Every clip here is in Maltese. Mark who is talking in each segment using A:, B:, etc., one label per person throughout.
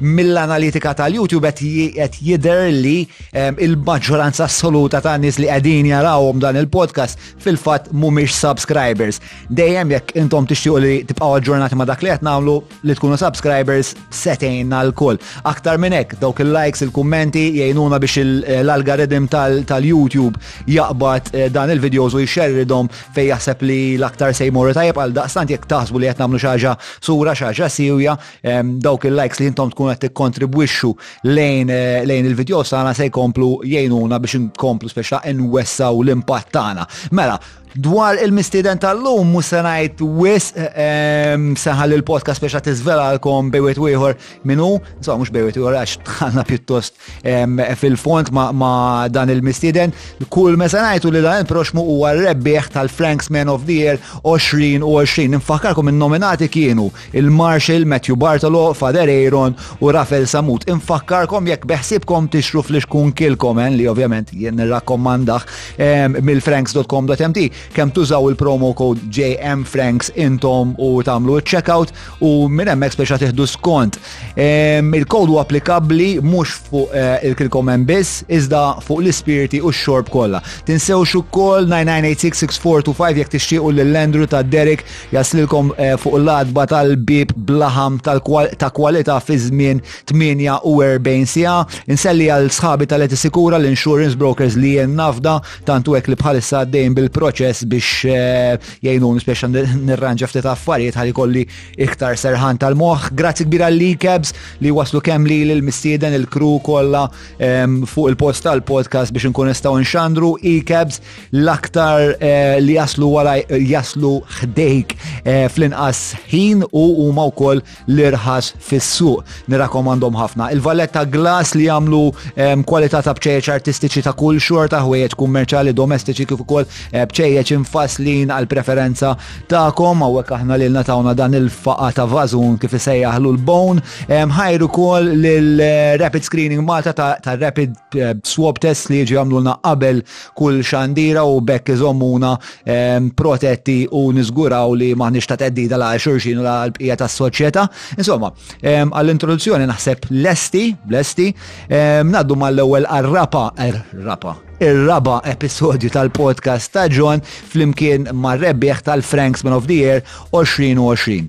A: mill-analitika tal-YouTube qed jidher li ehm, il-maġġoranza assoluta ta' nies li qegħdin jarawhom dan il-podcast fil-fatt mhumiex subscribers. Dejjem jekk intom tixtiequ li tibqgħu aġġornati ma' dak li qed nagħmlu li tkunu subscribers setejn għal-kull. Aktar minn hekk dawk il-likes, il-kummenti jgħinuna biex eh, l-algoritm tal-YouTube jaqbad eh, dan il-videos u jxerridhom fej jaħseb li l-aktar se jmorru tajjeb għal daqstant jekk taħsbu li qed nagħmlu xi ħaġa sura xi ħaġa siwja dawk il-likes li jintom tkun qed tikkontribwixxu lejn eh, lejn il-video sana se jkomplu jgħinuna biex inkomplu speċa nwessaw l-impatt tagħna. Mela, Dwar il-mistiden tal-lum, musenajt wis, seħal il-podcast biex għat izvela għalkom bejwet wieħor minu, so mux bejwet wieħor għax tħanna pjuttost fil-font ma dan il-mistiden. Kull mesenajtu li dan il-proxmu u għal-rebbieħ tal-Franks Man of the Year 2020. Nfakarkom il-nominati kienu Il-Marshal Matthew Bartolo, Father Aaron u Rafael Sammut infakkarkom jekk beħsiebkom tixtru flixkun Kilcoman li ovvjament jien nirrakkomandah ehm, mill-franks.com.mt kemm tużaw il-promo code JM Franks intom u tagħmlu ċ-checkout u minn hemmhekk speċa tieħdu skont. Ehm, il-kod huwa applikabbli mhux fuq eh, il-Kilcoman biss iżda fuq l-ispirti u x-xorb kollha. Tinsewx ukoll 99866425 jekk tixtiequ lill-Andrew ta' Derek Jaslilkom eh, fuq l-adba tal-bib blaħam ta' kwalità fi żmien 48 sija. Inselli għal sħabi tal-Eti Sikura l-insurance brokers li jien nafda tantu hekk li bħalissa għaddejn bil-proċess biex eh, jgħinun speċa nirranġa ftit affarijiet ħalli kolli iktar serħan tal-moħħ. Grazzi kbira li kebs li waslu kemm li l-mistieden il-kru kollha ehm, fuq il-post tal-podcast biex nkun nistgħu nxandru i kebs l-aktar eh, li jaslu wara jaslu ħdejk eh, fl-inqas ħin u huma wkoll l-irħas fis-suq. Nirakomandhom ħafna. Il-valletta glass li jagħmlu eh, kwalità ta' bċejjeċ artistiċi ta' kull xorta ħwejjeġ kummerċali domestiċi kif ukoll bċejjeċ infaslin għal preferenza tagħkom hawnhekk aħna lilna tawna dan il-faqa ta' vażun kif isejjaħlu l-bone. Ħajru wkoll lil Rapid Screening Malta ta' Rapid Swab Test li jiġi jagħmlulna qabel kull xandira u b'hekk iżommuna protetti u niżguraw li maħniex ta' teddida la xurxin u la l-bqija tas-soċjetà. Insomma, għall-introduzzjoni naħseb lesti, lesti, naddu mal-ewwel għar-rapa, er, rapa, ir-raba episodju tal-podcast ta' John flimkien mar-rebbieħ tal-Franks Man of the Year 2020.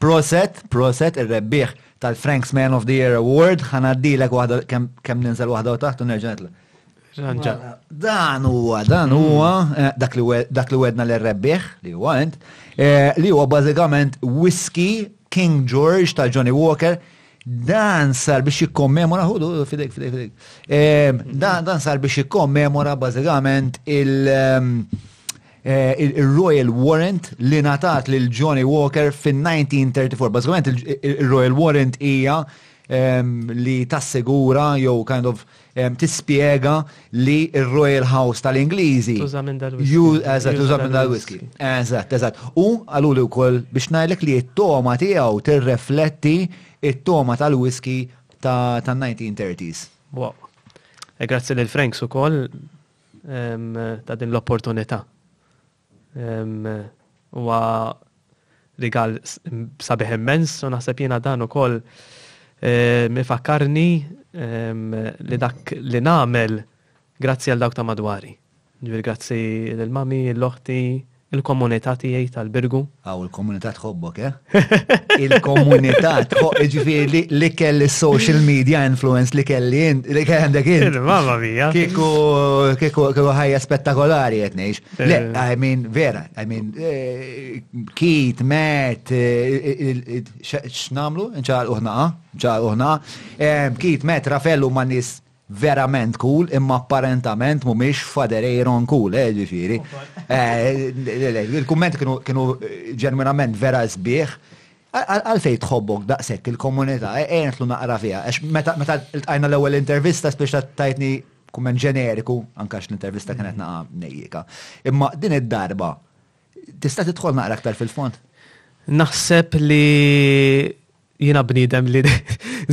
A: Proset, proset, ir-rebbieħ tal-Frank's Man of the Year Award, ħanaddilek waħda kemm ninżel waħda u taħt u nerġa' nitla. Ranġa. Dan huwa, dan hmm. huwa eh, dak li wedna l-rebbieħ li huwa int, eh, li huwa bażikament whisky King George ta' Johnny Walker dan sar biex jikkommemora, hu fidek, fidek, fidek. Dan sar biex jikkommemora bażikament il- ehm, Eh, il-Royal Warrant li natat lil Johnny Walker fin-1934. Bażikament il-Royal Warrant hija ehm, li tassigura jew kind of ehm, tispjega li il-Royal House tal-Ingliżi.
B: Tuża minn dal-whisky.
A: Eżatt, eżatt. U għalu li wkoll biex ngħidlek li t-toma tiegħu tirrefletti it-toma tal-whisky ta' 1930s.
B: Wow. E grazzi lil Franks ukoll ta' din l-opportunità. Huwa rigal sabiħ immens u naħseb jiena dan ukoll mifakkarni li dak li nagħmel grazzi għal dawk ta' madwari. Ġifieri grazzi lill-mami, l-oħti, Il-komunità tiegħi tal-Birgu.
A: Aw il-komunità tħobbok, eh? Il-komunità tħobb, ġifieri li kelli social media influence li kelli int, li kelli għandek int.
B: Mamma mia.
A: Kieku kieku kieku ħajja spettakolari qed ngħix.
B: Eh.
A: Le, I mean, vera, I mean, eh, Keith, Matt, eh, x'namlu? Nċaqal uħnaqa, nċaqal uħnaqa. Keith, Matt, Rafellu ma' nies verament cool imma apparentament mhumiex fadereiron cool, eh, ġifieri. Eh, il-kummenti kienu ġenwinament vera sbieħ. Għalfej tħobbok daqshekk il-komunità, eh, eh, għetlu naqra fiha, għax meta l-tqajna l-ewwel intervista spiex tajtni kumment ġeneriku, ankax l-intervista kienet naqa nejjika. Imma din id-darba, tista' tidħol naqra aktar fil-fond?
B: Naħseb li Jiena bniedem li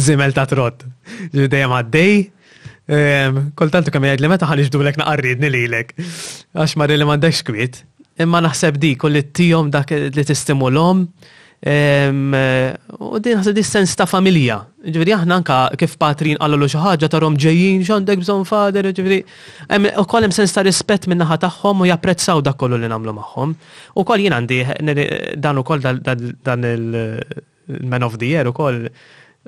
B: zimel ta' trott. Ġi dejjem għaddej. Ehm, kultant kemm jgħid li meta ħanixdulek naqarridni lilek. Għax marri li m'għandekx kwiet. Imma naħseb di u li tijom dak li tistimulhom. Ehm, u din naħseb di sens ta' familja. Ġifieri aħna anka kif patrin qallu xi ħaġa tarhom ġejjin x'għandek bżonn fader, ġifieri. Ukoll hemm sens ta' rispett min-naħa tagħhom u japprezzaw dak kollu li nagħmlu magħhom. U koll jien għandi, dan u koll dan il-Man of the Year u koll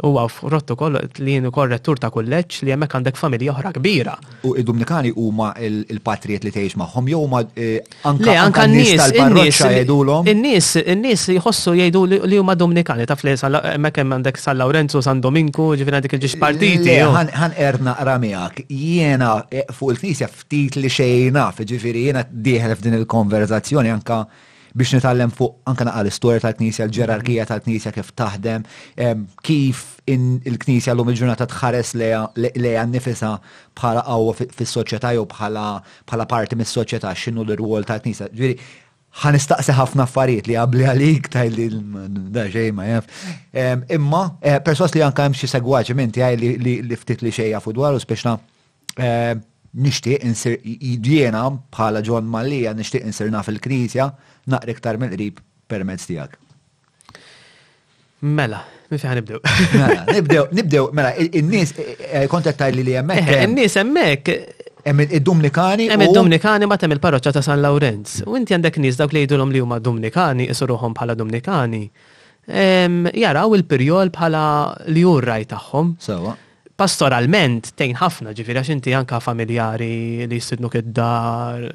B: u għaw frottu koll li jien u koll rettur ta' kulleċ li jemmek għandek familja oħra kbira.
A: U id-Dominikani u ma il-patriet li teħx maħħom jow ma
B: eh, anka anka n-nis
A: tal-parroċċa jgħidulhom.
B: N-nis, n-nis li jħossu jgħidu li huma Dominikani taf li hemmhekk hemm għandek San Lorenzo, San Dominku, ġifieri dik il-ġiex partiti.
A: Għan erna ramiak, jiena eh, fuq il-knisja ftit li xejn naf, ġifieri jiena dieħel f'din il-konverzazzjoni anka biex nitgħallem fuq anka naqal istorja tal-Knisja, l-ġerarkija tal-Knisja kif taħdem, kif il-Knisja l-lum il-ġurnata tħares lejha nifisa bħala qawwa fis-soċjetà jew bħala parti mis-soċjetà x'inhu l-irwol tal-Knisja. Ġifieri ħan nistaqsi ħafna affarijiet li għabli għalik tajli da xejn ma jaf. Imma, persos li anka hemm xi segwaċi minn tiegħi li ftit li xejja fuq dwaru speċna Eh, nixtieq insir jiena bħala John Mallia nixtieq insir naf il-Knisja naqri iktar mill-qrib permezz tiegħek.
B: Mela, minn fejn nibdew.
A: Mela, nibdew, nibdew, mela, in-nies eh, eh, kontettaj li li hemmhekk.
B: Eh, in-nies hemmhekk
A: Hemm id-Dumnikani.
B: Hemm id-Dumnikani ma temm il-parroċċa ta' San Lawrenz. U inti għandek nies dawk li jgħidulhom li huma Dumnikani, isuruhom bħala Dumnikani. Jaraw il-pirjol bħala li hu raj tagħhom.
A: Sewa.
B: pastoralment tejn ħafna ġifiri għax inti anka familjari li jistidnu id-dar.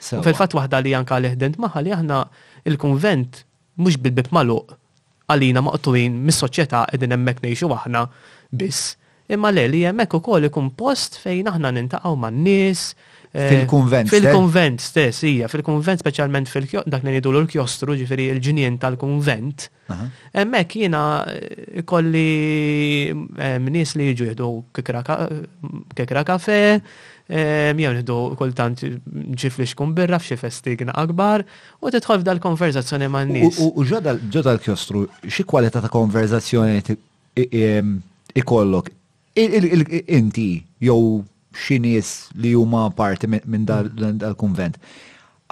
B: Fil-fatt waħda li anka li ħdent maħal li aħna il-konvent mhux bil-bib maluq għalina maqtuin mis-soċjetà qegħdin hemmhekk ngħixu aħna biss. Imma le li hemmhekk ukoll ikun post fejn aħna nintaqgħu man-nies, eh,
A: Fil-konvent.
B: Fil-konvent stess, hija, fil-konvent speċjalment fil-dak li ngħidu l-kjostru, ġifieri l-ġnien tal-konvent, Hemmhekk jiena ikolli nies li jiġu jieħdu kikra kafe, jew nieħdu kultant ġi flixkun birra f'xi festigna akbar u tidħol f'dal-konverzazzjoni man-nies.
A: U ġo dal-kjostru xi kwalità ta' konverzazzjoni ikollok Inti jew xi nies li huma parti minn dal-kunvent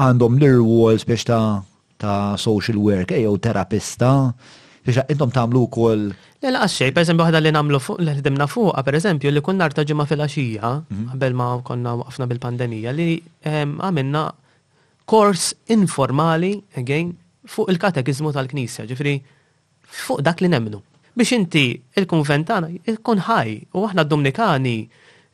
A: għandhom l-irwol spiex ta' social worker jew terapista Biex intom tagħmlu wkoll.
B: Le laqas xejn, pereżempju waħda li nagħmlu fuq li ħdimna fuqha pereżempju li kull nhar ta' ġimgħa filgħaxija mhm. qabel ma konna waqfna bil-pandemija li ehm, għamilna kors informali again fuq il-katekiżmu tal-Knisja, ġifri fuq dak li nemmnu. Biex inti il-kunvent tagħna jkun ħaj u aħna d-Dumnikani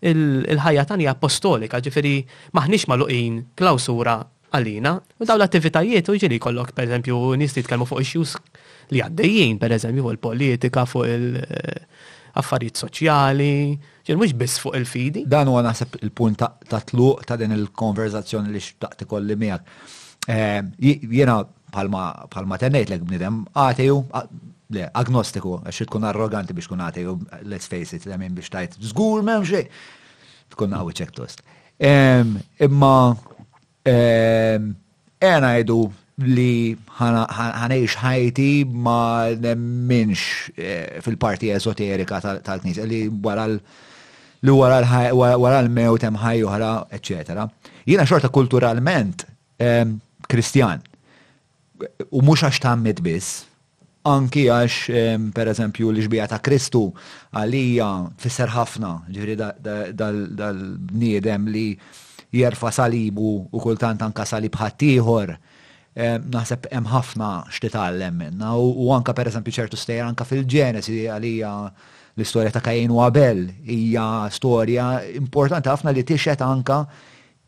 B: il-ħajja tagħna hija appostolika, ġifieri m'aħniex magħluqin klawsura għalina. U dawn l-attivitajiet u jiġieli jkollok pereżempju nies li jitkellmu fuq issues li għaddejjin, pereżempju fuq il-politika, fuq il-affarijiet soċjali, ġieli mhux biss fuq il-fidi.
A: Dan huwa naħseb il-punt ta' tluq ta' din il-konverżazzjoni li xtaqt ikolli miegħek. Jiena Bħalma tennejtlek bnidem ateju, le, agnostiku, għax tkun arroganti biex tkun ateju, let's face it, għamin biex tajt, zgur mem xej. Tkun għawi ċek tost. Imma, għena għidu li ħanejx ħajti ma nemminx eh, fil-parti esoterika tal-knisja li wara l- li wara l-mewt hemm ħaj oħra, eċetera. Jiena xorta kulturalment Kristjan. U mhux għax tgħammed biss, anki għax pereżempju l-ixbija ta' Kristu għalija tfisser ħafna, ġifieri dal-bniedem li jerfa' salibu u kultant anke salib ħaddieħor, naħseb hemm ħafna x'titgħallem minnha u anke pereżempju ċertu stejjer anke fil-Ġenesi għalija l-istorja ta' Kajn u Abel hija storja importanti ħafna li tixhed anke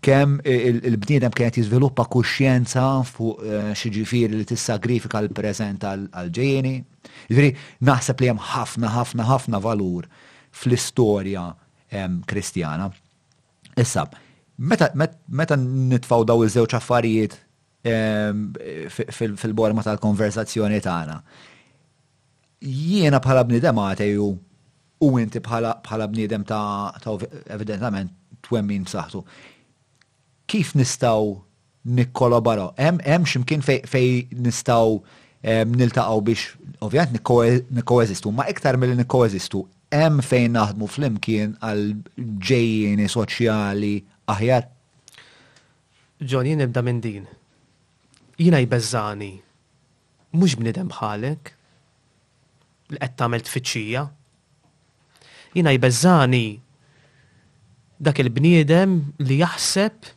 A: Kemm il-bniedem kien qed jiżviluppa kuxjenza fuq x'jiġifieri li tissagrifika l-preżent għall-ġejjieni. Jiġifieri, naħseb li hemm ħafna, ħafna, ħafna valur fl-istorja Kristjana. Issa, meta nitfgħu dawn iż-żewġ affarijiet fil-borma tal-konversazzjoni tagħna. Jiena bħala bniedem għateju u inti bħala bniedem ta' evidentament twemmin b'saħħtu. Kif nistgħu nikkolabaraw? Hemm x'imkien fejn nistgħu niltaqgħu biex ovvjament nikkoeżistu, ma iktar milli nikkoeżistu, hemm fejn naħdmu flimkien għal ġejjieni soċjali aħjar?
B: John, Jien nibda minn din. Jiena jbeżżagħni mhux bniedem bħalek li qed tagħmel tfittxija. Jiena jbeżżagħni dak il-bniedem li jaħseb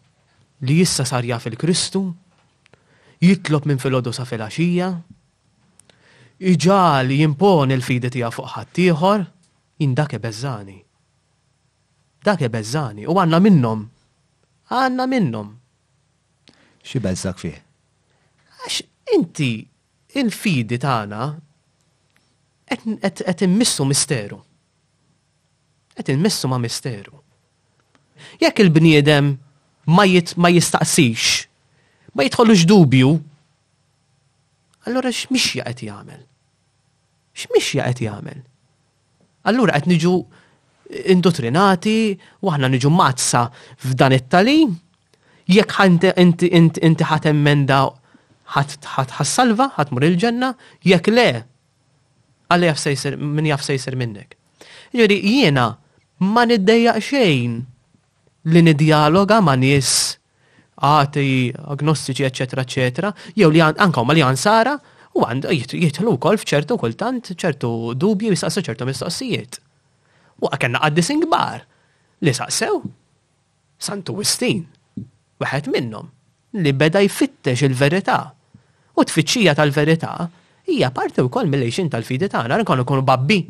B: li issa sar jaf il-Kristu, jitlob minn filgħodu sa filgħaxija, iġal jimponi l-fidi tiegħu fuq ħaddieħor, jien dak ibeżżagħni. Dak ibeżżagħni, u għandna minnhom. Għandna
A: minnhom. X'ibeżżgħek fih?
B: Għax inti il-fidi tagħna qed immissu misteru. Qed immissu ma' misteru. Jekk il-bniedem ma jistaqsix, ma jidħolux dubju, allora x'mixja qed jagħmel? X'mixja qed jagħmel? Allura qed niġu indotrinati u aħna niġu mazza f'dan it-talim jekk inti ħat emmenda ħat salva, ħat mur il-ġenna, jekk le, għalli jaf sejser, min jaf sejser minnek. Ġeri, jiena ma niddejja xejn li nidjaloga ma nis ati, agnostiċi, eccetera, eccetera, jew li anka huma li għansara, u għand jitħlu wkoll f'ċertu kultant ċertu dubji jistaqsu ċertu mistoqsijiet. U kellna qaddis ingbar li saqsew Santu Wistin, wieħed minnhom, li beda jfittex il-verità. U tfittxija tal-verità hija parti wkoll mill-għixin tal-fidi tagħna, nkunu kunu babbi.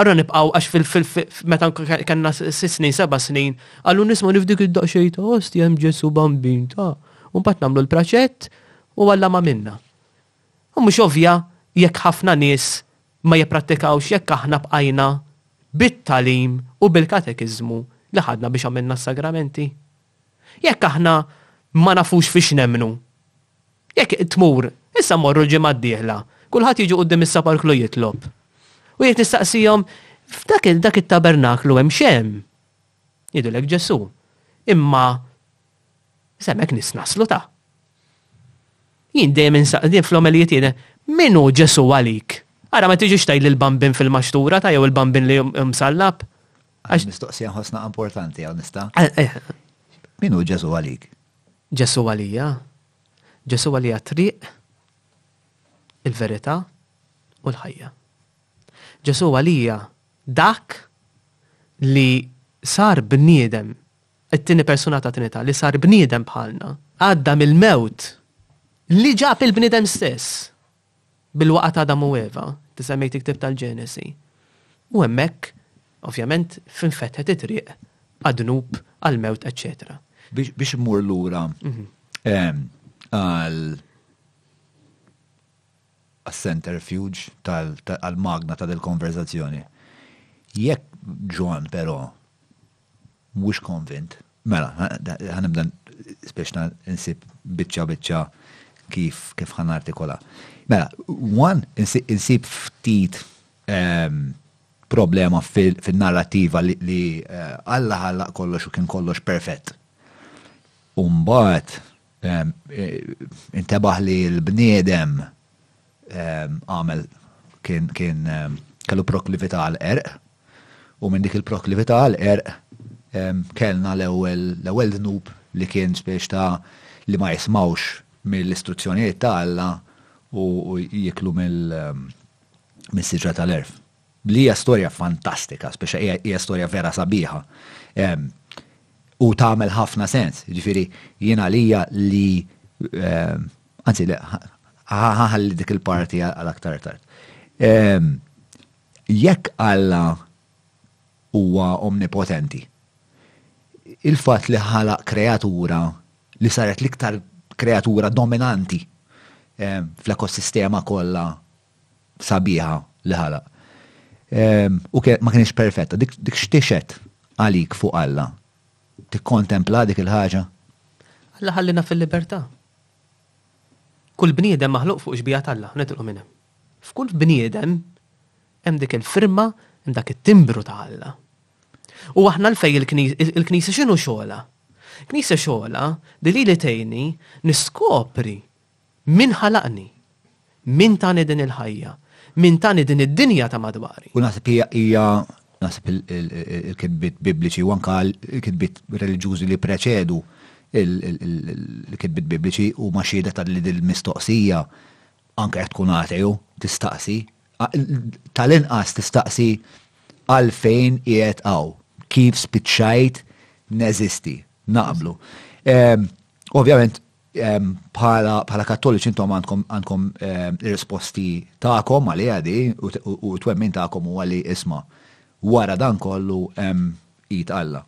B: Ara nibqgħu għax fil-meta kellna sitt snin, seba' snin, għallu nisma' nifdik id-daqxej ta' osti hemm Ġesu Bambin ta' u mbagħad nagħmlu l-praċett u Alla ma' minna. U mhux ovvja jekk ħafna nies ma jipprattikawx jekk aħna bqajna bit-tagħlim u bil-katekiżmu li ħadna biex għamilna s-sagramenti. Jekk aħna ma nafux fiex nemmnu. Jekk tmur, issa mmorru l-ġimgħa d-dieħla, kulħadd jiġi quddiem is-saparklu jitlob. U jekk tistaqsihom, F'dak dak it-tabernaklu hemm x'hemm? Jgħidulek Ġesù, Imma semmek nies naslu ta. Jien dejjem insaqdin fl-omelijiet jiena, min hu Ġesù għalik? Ara ma tiġix tgħid li l-bambin fil-maxtura ta' jew il-bambin li msallab.
A: Għax mistoqsija nħossna importanti għaw nista.
B: Eh, eh.
A: Min hu Ġesu għalik?
B: Ġesu għalija. Ġesu għalija triq, il-verità u l-ħajja. Ġesu għalija dak li sar bniedem, it-tini persuna ta' trinita, li sar bniedem bħalna, għadda mill-mewt li ġab il-bniedem stess. bil-waqgħa ta' Adam u Eva, inti semmejt il-ktieb tal-Ġenesi, u hemmhekk, ovvjament, f'infetħet it-triq għad-dnub, għall-mewt, eċċetera.
A: Biex immur lura għal għas-centerfuge tal-magna ta' dil-konverzazzjoni. Jekk Ġwan però Mhux konvint. Mela, ħa nibda biex insib biċċa biċċa kif kif ħa nartikola. Mela, one, insib ftit ehm, problema fin-narrativa li, li eh, Alla ħallaq kollox u kien kollox perfett. Umbat, ehm, eh, intebaħ li l-bniedem ehm, għamel kien, kien kellu proklivita għal-erq, U minn dik il-proklività għal qerq kellna l-ewwel dnub li kien spiex ta' li ma jismgħux mill-istruzzjonijiet ta' Alla u jieklu mis-siġra tal-għerf. Li hija storja fantastika, spiex hija storja vera sabiħa. U tagħmel ħafna sens, jiġifieri jien għalija li anzi, ħa ħalli dik il-parti għal aktar tard. Jekk Alla huwa omnipotenti, il-fatt li ħalaq kreatura li saret l-iktar kreatura dominanti fl-ekosistema kollha sabiħa li ħalaq, u ma kinitx perfetta, dik x'tixhed għalik fuq Alla? Tikkontempla dik il-ħaġa?
B: Alla ħallina fil-libertà. Kull bniedem maħluq fuq xbieha t'Alla, nitilqu minn hemm. F'kull bniedem hemm dik il-firma, hemm dak it-timbru ta' Alla. U aħna l-fej il-Knisja x'inhu xogħolha? Il-Knisja xogħolha li lili tgħinni niskopri min ħalaqni, min tani din il-ħajja, min tani din id-dinja ta' madwari.
A: U naħseb hija hija naħseb il-kitbiet Bibliċi u anke l-kitbiet reliġjużi li preċedu il-kitbiet Bibliċi huma xhieda ta' li dil-mistoqsija anke jekk tkun ateju, tistaqsi, tal-inqas tistaqsi għalfejn qiegħed hawn, kif spiċċajt neżisti, naqblu. Ehm, ovvjament, ehm, bħala kattoliċi intom għandkom ehm, risposti tagħkom għalli għadi u twemmin tagħkom u għalli isma' wara dan kollu id Alla.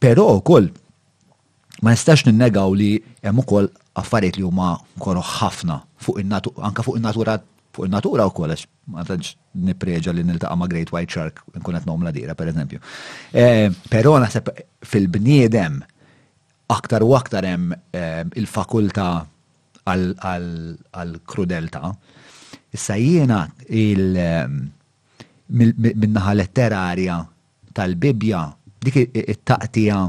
A: Però wkoll Ma nistax ninnegaw li hemm ukoll affarijiet li huma koroħ ħafna fuq in-natura, anke fuq in-natura fuq in-natura wkoll għax ma tantx nippreġa li niltaqa' ma' Great White Shark nkun qed nagħmel dira pereżempju. Eh, però naħseb fil-bniedem aktar u aktar hemm eh, il-fakultà għal-krudeltà. Issa jiena il- eh, minnaħa letterarja tal-Bibbja, dik it-taqtigħa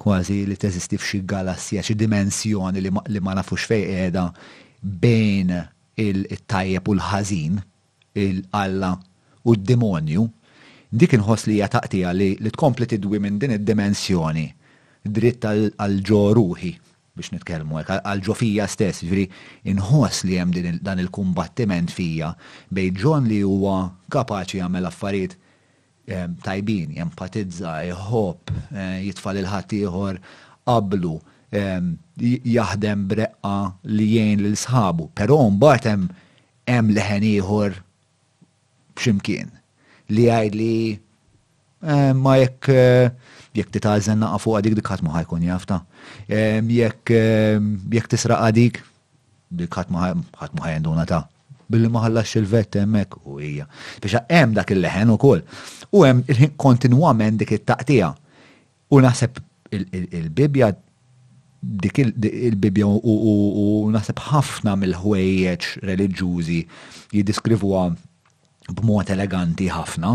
A: kważi li teżisti f'xi galassja, xi dimensjoni li ma nafux fejn qiegħda bejn it-tajjeb u l-ħażin, Alla u d-demonju, dik inħoss li hija taqtigħa li tkompli tidwi minn din id-dimensjoni dritt għal ġo ruħi. biex nitkellmu hekk, għal ġo fija stess, jiġifieri inħoss li hemm din dan il-kumbattiment fija bejn John li huwa kapaċi jagħmel affarijiet tajbin, jempatizza, iħobb, jitfa' lil ħaddieħor qablu, jaħdem b'reqqa li jgħin lil sħabu, però mbagħad hemm hemm leħen ieħor x'imkien li jgħidli eh, ma jekk eh, jekk titgħażel naqa' fuq dik dik ħadd ma ħajkun jaf ta. Eh, jekk jekk tisraqa dik dik ħadd ma ħajenduna ta' billi ma ħallax il-vett hemmhekk u hija. Biex hemm dak il-leħen ukoll. U hemm kontinwament dik it-taqtija. U naħseb il-Bibbja dik il-Bibbja u naħseb ħafna mill-ħwejjeġ reliġjużi jiddiskrivuha b'mod eleganti ħafna.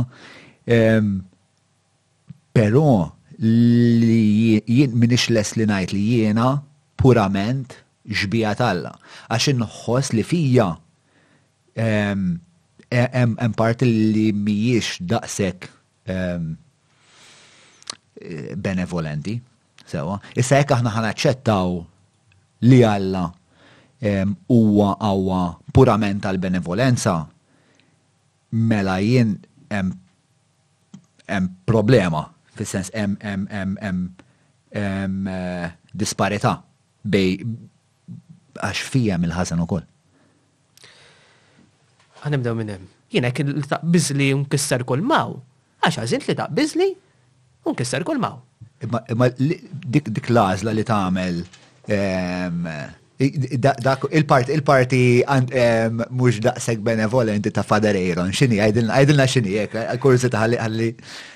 A: Però li jien minix les li ngħid li jiena purament xbieha t'Alla. Għax inħoss li fija hemm parti li mhijiex daqshekk benevolenti. Sewa, issa jekk aħna ħanaċċettaw li Alla huwa qawwa purament għal benevolenza, mela jien hemm problema, fis-sens hemm disparità bej Għax fija hemm il-ħażen ukoll.
B: Ħanibdew minn hemm. Jiena hekk li taqbiżli u nkisser kull maw. Għax għażilt li taqbiżli u nkisser kull maw.
A: Imma dik l-għażla li tagħmel ehm, il-parti il-parti ehm, mhux daqshekk benevolenti ta' Father Aaron, x'inhi għajdilna x'inhi hekk, għal-kurżità ħalli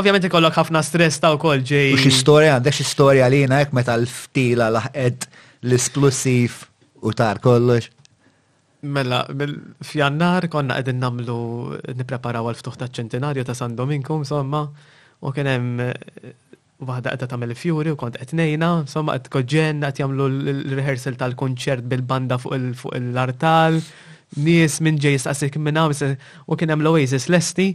B: Ovvjament ikollok ħafna stress ta' wkoll ġej.
A: U xi storja għandek xi storja għalina hekk meta l-ftila laħqet l-isplussiv u tar kollox.
B: Mela, f'jannar konna qegħdin nagħmlu nippreparaw għal ftuħ taċ-ċentenarju ta' San Dominku, insomma, u kien hemm eh, waħda qed tagħmel fjuri u kont qed ngħinha, insomma qed koġġen qed jagħmlu l-rehearsal tal-kunċert bil-banda fuq l-artal, nies minn ġej staqsik minn hawn u kien hemm l-Oasis lesti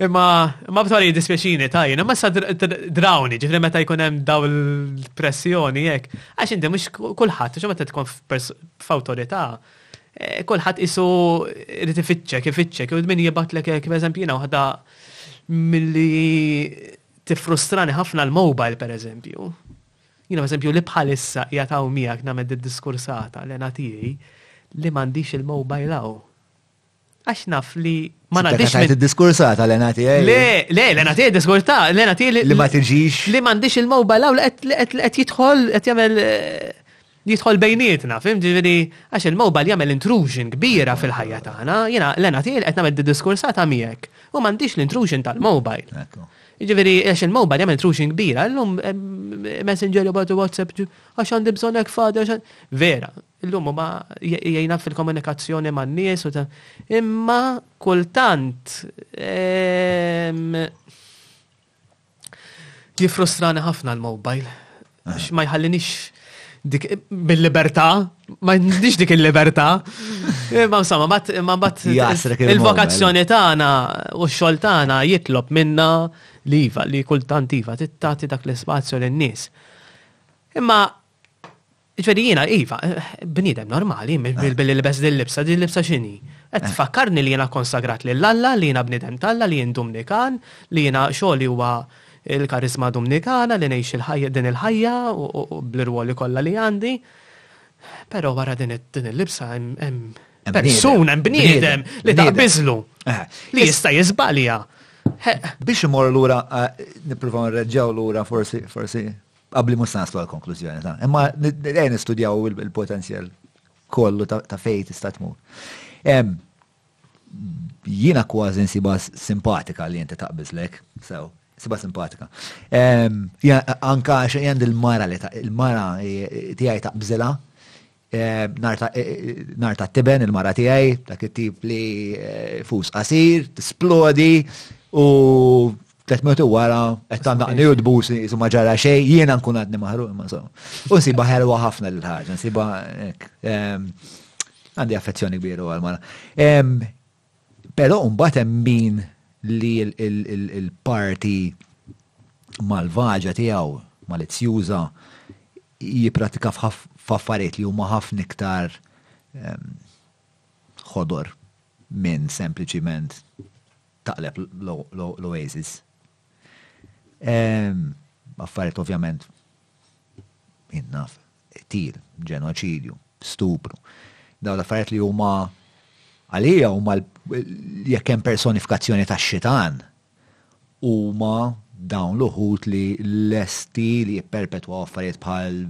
B: Imma, imma b'tali dispjaċini tajjin, imma sa drawni, ġifri meta jkun hemm daw l-pressjoni jekk. Għax inti mhux kulħadd, xi meta tkun f'awtorità, eh, kulħadd isu irid ifittxek, ifittxek, u min jibatlek hekk, pereżempju jiena waħda milli tiffrustrani ħafna l-mobile pereżempju. Jiena pereżempju li bħalissa qiegħed hawn miegħek nagħmel diskursata l-ena tiegħi li m'għandix il-mobile hawn. Għax naf li
A: ma nadix. Ma id-diskursata l enati għaj.
B: Le, le, l enati tiegħi diskursata, l enati
A: li. Li ma tiġix.
B: Li m'għandix il-mobile għaw li qed jidħol qed jagħmel eh, jidħol bejnietna, fim ġifieri għax il-mobile jagħmel intrusion kbira fil-ħajja tagħna, jiena l enati tiegħi qed nagħmel diskursata miegħek u m'għandix l-intrusion tal-mobile. Ġifieri għax il-mobile jagħmel intrusion kbira, llum eh, messenger jobgħod WhatsApp għax għandi bżonnek fada, vera, Illum huma jgħinak fil-komunikazzjoni man-nies u imma kultant ehm, jifrustrani ħafna l-mobile. Ah. Ma jħallinix dik bil-libertà, ma nix dik il-libertà. Ma insomma, ma bat il-vokazzjoni tagħna u x-xogħol tagħna jitlob minna li iva, li kultant iva, tittati dak l-ispazju lin-nies. Imma Ġveri jina, Iva, bnidem normali, eh. billi libes din libsa, din libsa xini. Et eh. fakkarni li jina konsagrat li l-alla, li jina bnidem talla, li jina dominikan, li jina xoli huwa il-karizma domnikana, li nejx il-ħajja din il-ħajja u bl-irwoli kolla li għandi. Pero wara din il-libsa, persuna, hemm bniedem li taqbiżlu. Eh. Li jista' jiżbalja.
A: Biex imorru lura, nippruvaw nreġġgħu lura forsi forsi Qabli mhux naslu għal konklużjoni ta' imma qed nistudjaw il-potenzjal kollu ta' fejn tista' tmur. Jiena kważi nsiba simpatika li inti taqbiżlek, sew, siba simpatika. Anka għax jgħand il-mara li il-mara tiegħi taqbżilha, Nar ta' tiben il-mara tiegħi, dak it-tip li eh, fus qasir, tisplodi u tlet minuti wara qed tandaqni u tbusi isu ma ġara xejn, jiena nkun għadni maħru imma so. U nsiba ħelwa ħafna lil ħaġa, nsiba għandi affezzjoni kbira għal mara. Però mbagħad hemm min li l-parti malvaġa tiegħu, malizzjuża, jipprattika f'affarijiet li huma ħafna iktar ħodor minn sempliċiment taqleb l-oasis. Affarijiet ovvjament jien naf, qtil, ġenoċidju, stupru. Daw l-affarijiet li huma għalija huma jekk hemm personifikazzjoni tax-xitan huma dawn l-uħut li lesti li jipperpetwaw affarijiet bħal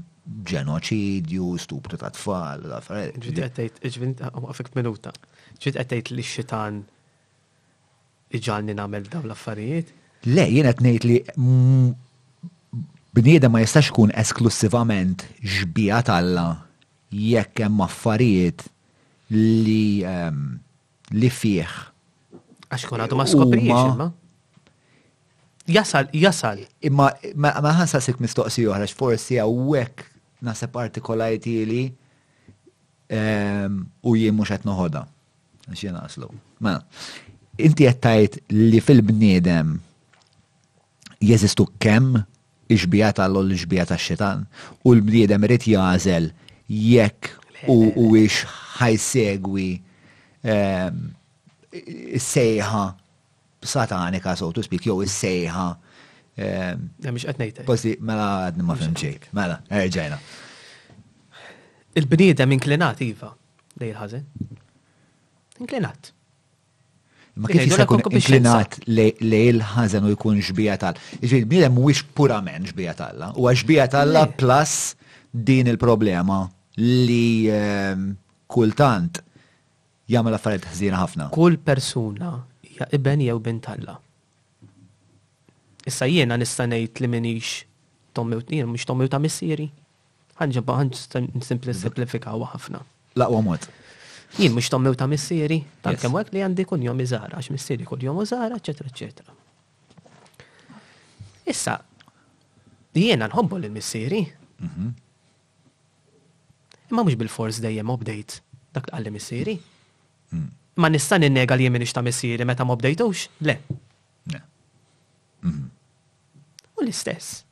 A: ġenoċidju, stupru ta' tfal, l-affarijiet.
B: Ġiet qed tgħid, ġiet qed minuta. Ġiet qed tgħid li x-xitan iġagħalni nagħmel dawn l-affarijiet?
A: Le, jien qed ngħid li bniedem ma jistax ikun esklussivament xbieha t'Alla jekk hemm affarijiet li ehm, li fih.
B: Għax kun għadu ma skopriex imma. Jasal, jasal.
A: Imma ma ħansa sik mistoqsi oħra, forsi għawek naħseb artikolajti li U jien mhux qed noħodha. Għax jien aslu. Mela, inti qed tgħid li fil-bniedem jeżistu kemm ixbija tal l ixbija tax-xitan u l-bniedem irid jażel jekk u huwiex ħajsegwi ehm, sejħa satanika so to speak jew is-sejħa.
B: Mhux qed ngħid.
A: Posti mela għadni ma fimxi. Mela, erġajna.
B: Il-bniedem inklinat iva dej il-ħażen. Inklinat.
A: Ma kif jista' jkun inklinat li l-ħażen u jkun xbija tal. Iġifieri bniedem mhuwiex purament xbija tal-la, huwa xbija tal-la plus din il-problema li ehm, kultant Jagħmel affarijiet ħżiena ħafna.
B: Kull persuna hija iben jew bint Alla. Issa jiena nista' ngħid li m'iniex t'ommi u jien mhux t'ommi u ta' missieri? Ħa nġibha ħa nissimplifikawha ħafna.
A: L-aqwa mod.
B: Jien mhux t'ommi u ta' missieri,
A: tant
B: kemm hu hekk li għandi kunjom iżgħar għax missieri kunjomu żgħar, eċċetera eċċetera. Issa, jiena nħobbu lil missieri. Imma mhux bilfors dejjem obdejt dak li qalli missieri. Ma nista' ninnega li jien ta' missieri meta ma obdejtux? Le. U l-istess.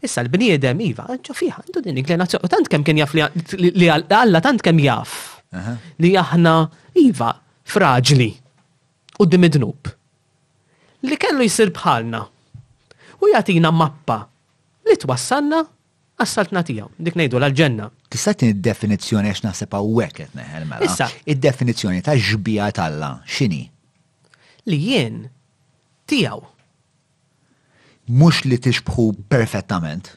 B: Issa l-bniedem, iva, ġo fiha, għandu din l-inklinazzjoni. U tant kemm kien jaf li Alla tant kemm jaf li aħna, iva, fraġli u dimidnub. Li kellu jisir bħalna. U jatina mappa li twassalna Għas-salt nagħtiha, dik ngħidulha l-ġenna.
A: Tista' tini d-definizzjoni għax naħseb hawnhekk qed neħel mela.
B: Issa.
A: Id-definizzjoni ta' xbieha t'Alla x'inhi?
B: Li jien tiegħu.
A: Mhux li tixbħu perfettament.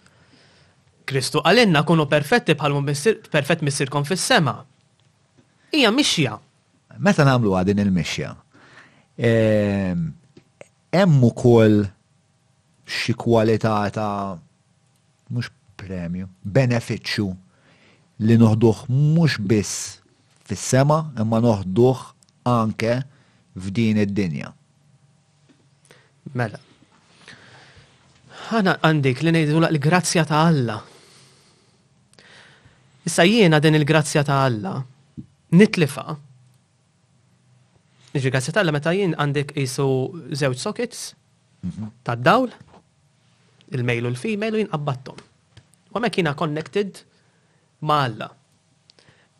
B: Kristu qalilna kunu perfetti bħal perfett missirkom fis-sema. Hija mixja.
A: Meta nagħmluha din il-mixja, ehm, hemm ukoll xi kwalità ta' mhux premju, benefiċċju li noħduh mhux biss fis-sema imma noħduh anke f'din id-dinja.
B: Mela. Ħana għandik li ngħidulha l-grazzja ta' Alla. Issa jiena din il-grazzja ta' Alla nitlifa Jiġri grazzi tal meta jien għandek jisu żewġ sockets mhm. tad-dawl, il-mejl u l-female u jien qabbattom. U mek jiena connected ma' Alla.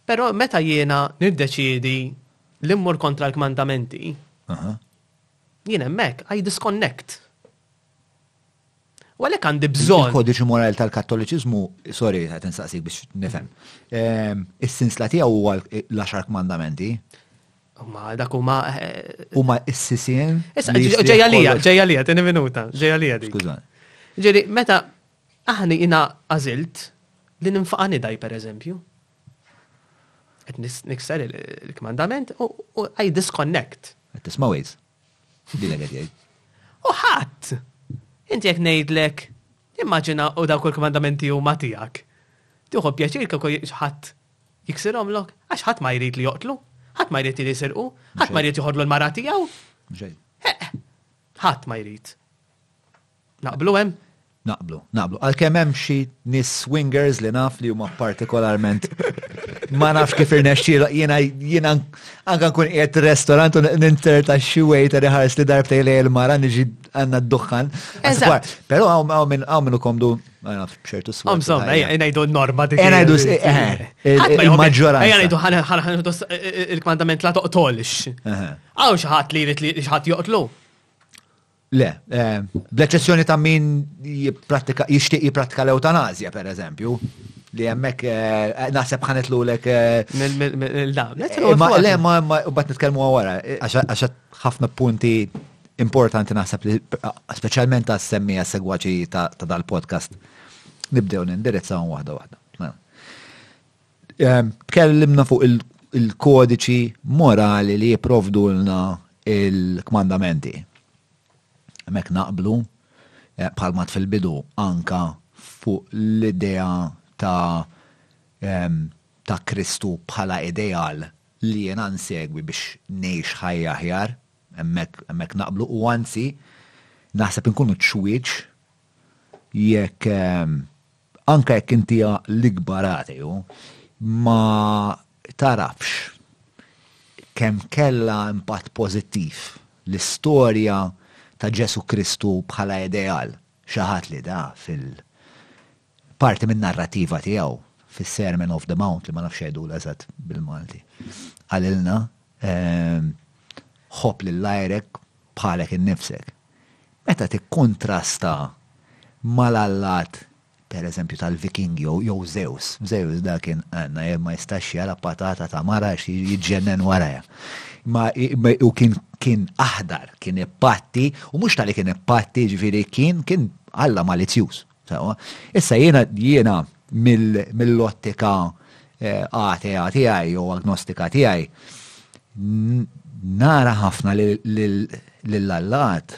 B: Pero meta jiena niddeċiedi li mmur kontra l-kmandamenti, jien hemmhekk I disconnect. U għalhekk għandi bżonn.
A: Il-kodiċi morali tal-Kattoliċiżmu, sorry, qed insaqsik biex nifhem. Ehm, is-sinsla tiegħu huwa l-għaxar kmandamenti.
B: Ma dak huma. Eh,
A: huma s-sisien.
B: Issa ġejja lija, ġejja lija, tieni minuta, ġejja lija dik.
A: Skużan.
B: Ġeri, meta aħna jina għażilt li ninfaqani daj per eżempju. Qed nikser il-kmandament u I disconnect.
A: Qed tisma' ways. Dilek qed jgħid.
B: U ħadd! Inti jekk ngħidlek, immaġina u dawk il-kmandamenti huma tiegħek. Tieħu pjaċir kieku ħadd jiksirhomlok, għax ħadd ma jrid li joqtlu, ħadd ma jrid li jisirqu, ħadd ma jrid joħodlu l-mara tiegħu. Ħadd ma jrid. Naqblu hemm?
A: Naqblu, naqblu. Għalkemm hemm xi nis swingers li naf li huma partikolarment ma nafx kif irnexxielhom jiena jiena anke nkun qiegħed restorant u ninter ta' xi waiter iħares li darbtej li l-mara niġi għandna d-duħħan. Però hawn minn hawn minn komdu ma nafx ċertu swing.
B: Hawn somma, ngħidu norma dik.
A: Ngħidu il-maġġoranza.
B: Ejja ngħidu ħanħanħu il-kmandament la toqtolx.
A: Hawn
B: xi ħadd li jrid li xi ħadd joqtlu.
A: Le, eh, bl-eċċessjoni ta' min jixtieq jipprattika l-eutanazja, per eżempju, li hemmhekk eh, naħseb ħanet
B: lulek.
A: Eh, le, ma bat nitkellmu wara, għax ħafna punti importanti naħseb li speċjalment għas semmija segwaċi ta' dal-podcast nibdew nindirizzaw waħda waħda. Ehm, tkellimna fuq il-kodiċi morali li jiprovdu l-na il-kmandamenti. Mek naqblu, eh, bħalmat fil-bidu, anka fuq l-idea ta' ehm, ta' Kristu bħala ideal li jena nsegwi biex nejx ħajja ħjar, emmek naqblu, u għanzi, naħseb nkunu ċwieċ jekk ehm, anke jekk inti l-ikbar atew, ma tarafx kemm kellha impatt pożittiv l-istorja ta' Ġesù Kristu bħala ideal, xi ħadd li da fil-, parti min-narrattiva tiegħu fis-Sermon of the Mount, li ma nafx x'għidulu eżatt bil-Malti, qalilna, Ħobb lil għajrek bħalek innifsek, meta tikkuntrasta mal-allat, per eżempju, tal-Vikingi jew Żews, Żews dak kien għandna ma jistax jara patata ta' mara għax jiġġennen warajha. Ma u kien kien aħdar, kien ippatti, u mhux tal-li kien ippatti, ġifieri kien kien Alla malizzjuż. Sewwa. Issa jiena, jiena mill-ottika atea tiegħi jew agnostika tiegħi nara ħafna lil allat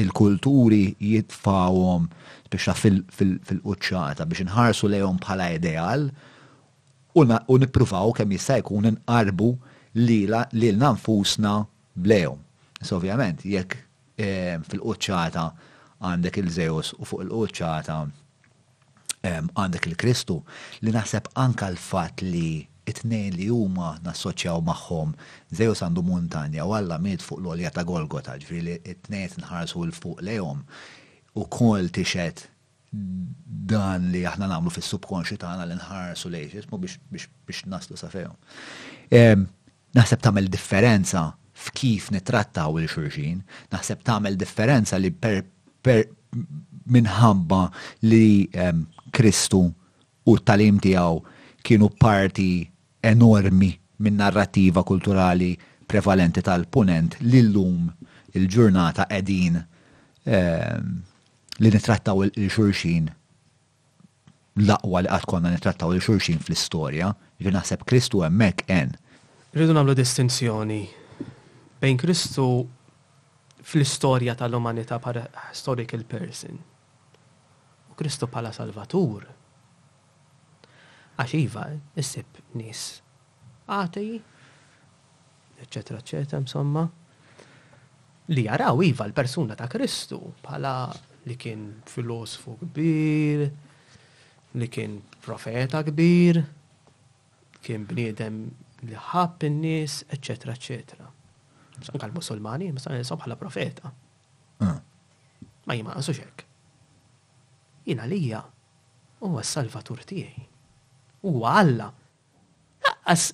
A: il-kulturi jitfawhom biex fil-quċċata biex inħarsu lejhom bħala ideal u nippruvaw kemm jista' jkun inqarbu lilna nfusna blejhom. Issa ovvjament jekk fil-quċċata għandek il-Żeus u fuq il-quċċata għandek il-Kristu, li naħseb anke għall-fatt li t-tnejn li huma nassoċjaw magħhom, Żeus għandu muntanja u Alla miet fuq l-għolja ta' Golgota, ġifieri li t-tnejn qed inħarsu 'l fuq lejhom, ukoll tixhed dan li aħna nagħmlu fis-subkonxju tagħna li nħarsu lejn x'ismu biex naslu sa fejhom. Naħseb tagħmel differenza f'kif nittrattaw il xurxin, naħseb tagħmel differenza li per, per minħabba li um, Kristu u t-talim tiegħu kienu parti enormi minn narrativa kulturali prevalenti tal-punent li l-lum il-ġurnata qegħdin um, li nittrattaw lil xulxin l-aqwa li qatt konna nittrattaw lil xulxin fl-istorja, jiġifieri naħseb Kristu hemmhekk għen.
B: Irridu nagħmlu distinzjoni bejn Kristu fl-istorja tal-umanità bħala historical person u Kristu bħala Salvatur. Għax iva, issib nies għatej. eċċetera eċċetera insomma, li jaraw iva l-persuna ta' Kristu bħala li kien filosfu kbir, li kien profeta kbir, kien bniedem li ħabb in-nies, eċċetera eċċetera. Anka l-Musulmani, ma sa' bħala profeta.
A: Ah.
B: Ma jien ma naqsux hekk. Jien għalija huwa s-salvatur tiegħi. Huwa Alla. Laqqas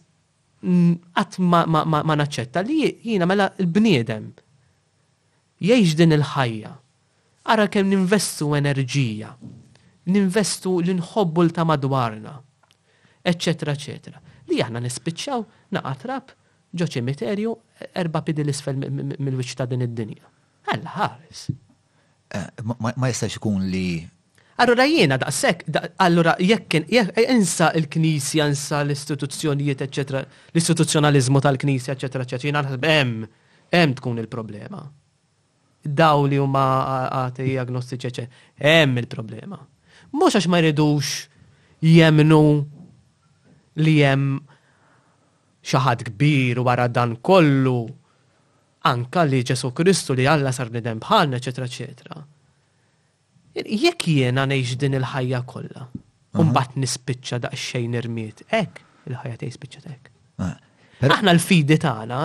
B: Qatt ma naċċetta li jiena mela l-bniedem jgħix din il-ħajja. Ara kemm ninvestu enerġija, ninvestu li nħobbu 'l ta' madwarna, eċċetera eċċetera, li aħna nispiċċaw naqa' trab ġo ċimiterju erba' piedi 'l isfel mill-wiċċ ta' din id-dinja. Alla ħares!
A: Ma jistax ikun li.
B: Allura jiena daqshekk, allura jekk kien, insa l-Knisja, insa l-istituzzjonijiet, eċċetera, l-istituzzjonaliżmu tal-Knisja, eċċetera, eċċetera, jiena naħseb hemm, hemm tkun il-problema. Dawn li huma atej, agnostiċi, eċċetera, hemm il-problema. Mhux għax ma jridux jemmnu li hemm xi ħadd kbir wara dan kollu, anka li Ġesu Kristu li Alla sar bnidem bħalna, eċetera, eċetera. Jekk jiena ngħix din il-ħajja kollha, u mbagħad nispiċċa daqsxejn irmiet, hekk il-ħajja tiegħi spiċċat hekk.
A: Ah,
B: Aħna l-fidi tagħna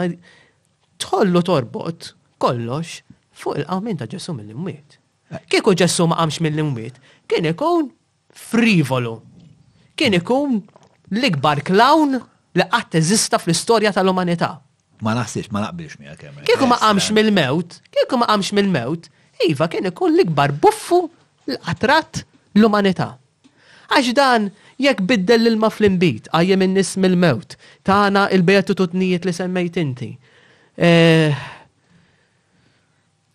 B: tħollu torbot kollox fuq il-qawmin ta' Ġesu mill-imwiet. Eh. Kieku Ġesu ma qamx mill-imwiet, kien ikun frivolu. Kien ikun l-ikbar clown li qatt eżista fl-istorja tal-umanità.
A: Ma naħsibx, ma naqbilx miegħek hemmhekk.
B: Kieku ma qamx mill-mewt, kieku ma qamx mill-mewt, iva kien ikun l-ikbar buffu li qatt rat l-umanità. Għax dan jekk biddel l-ilma fl-inbid, qajjem in-nies mill-mewt, tana l-beatitudnijiet li semmejt inti,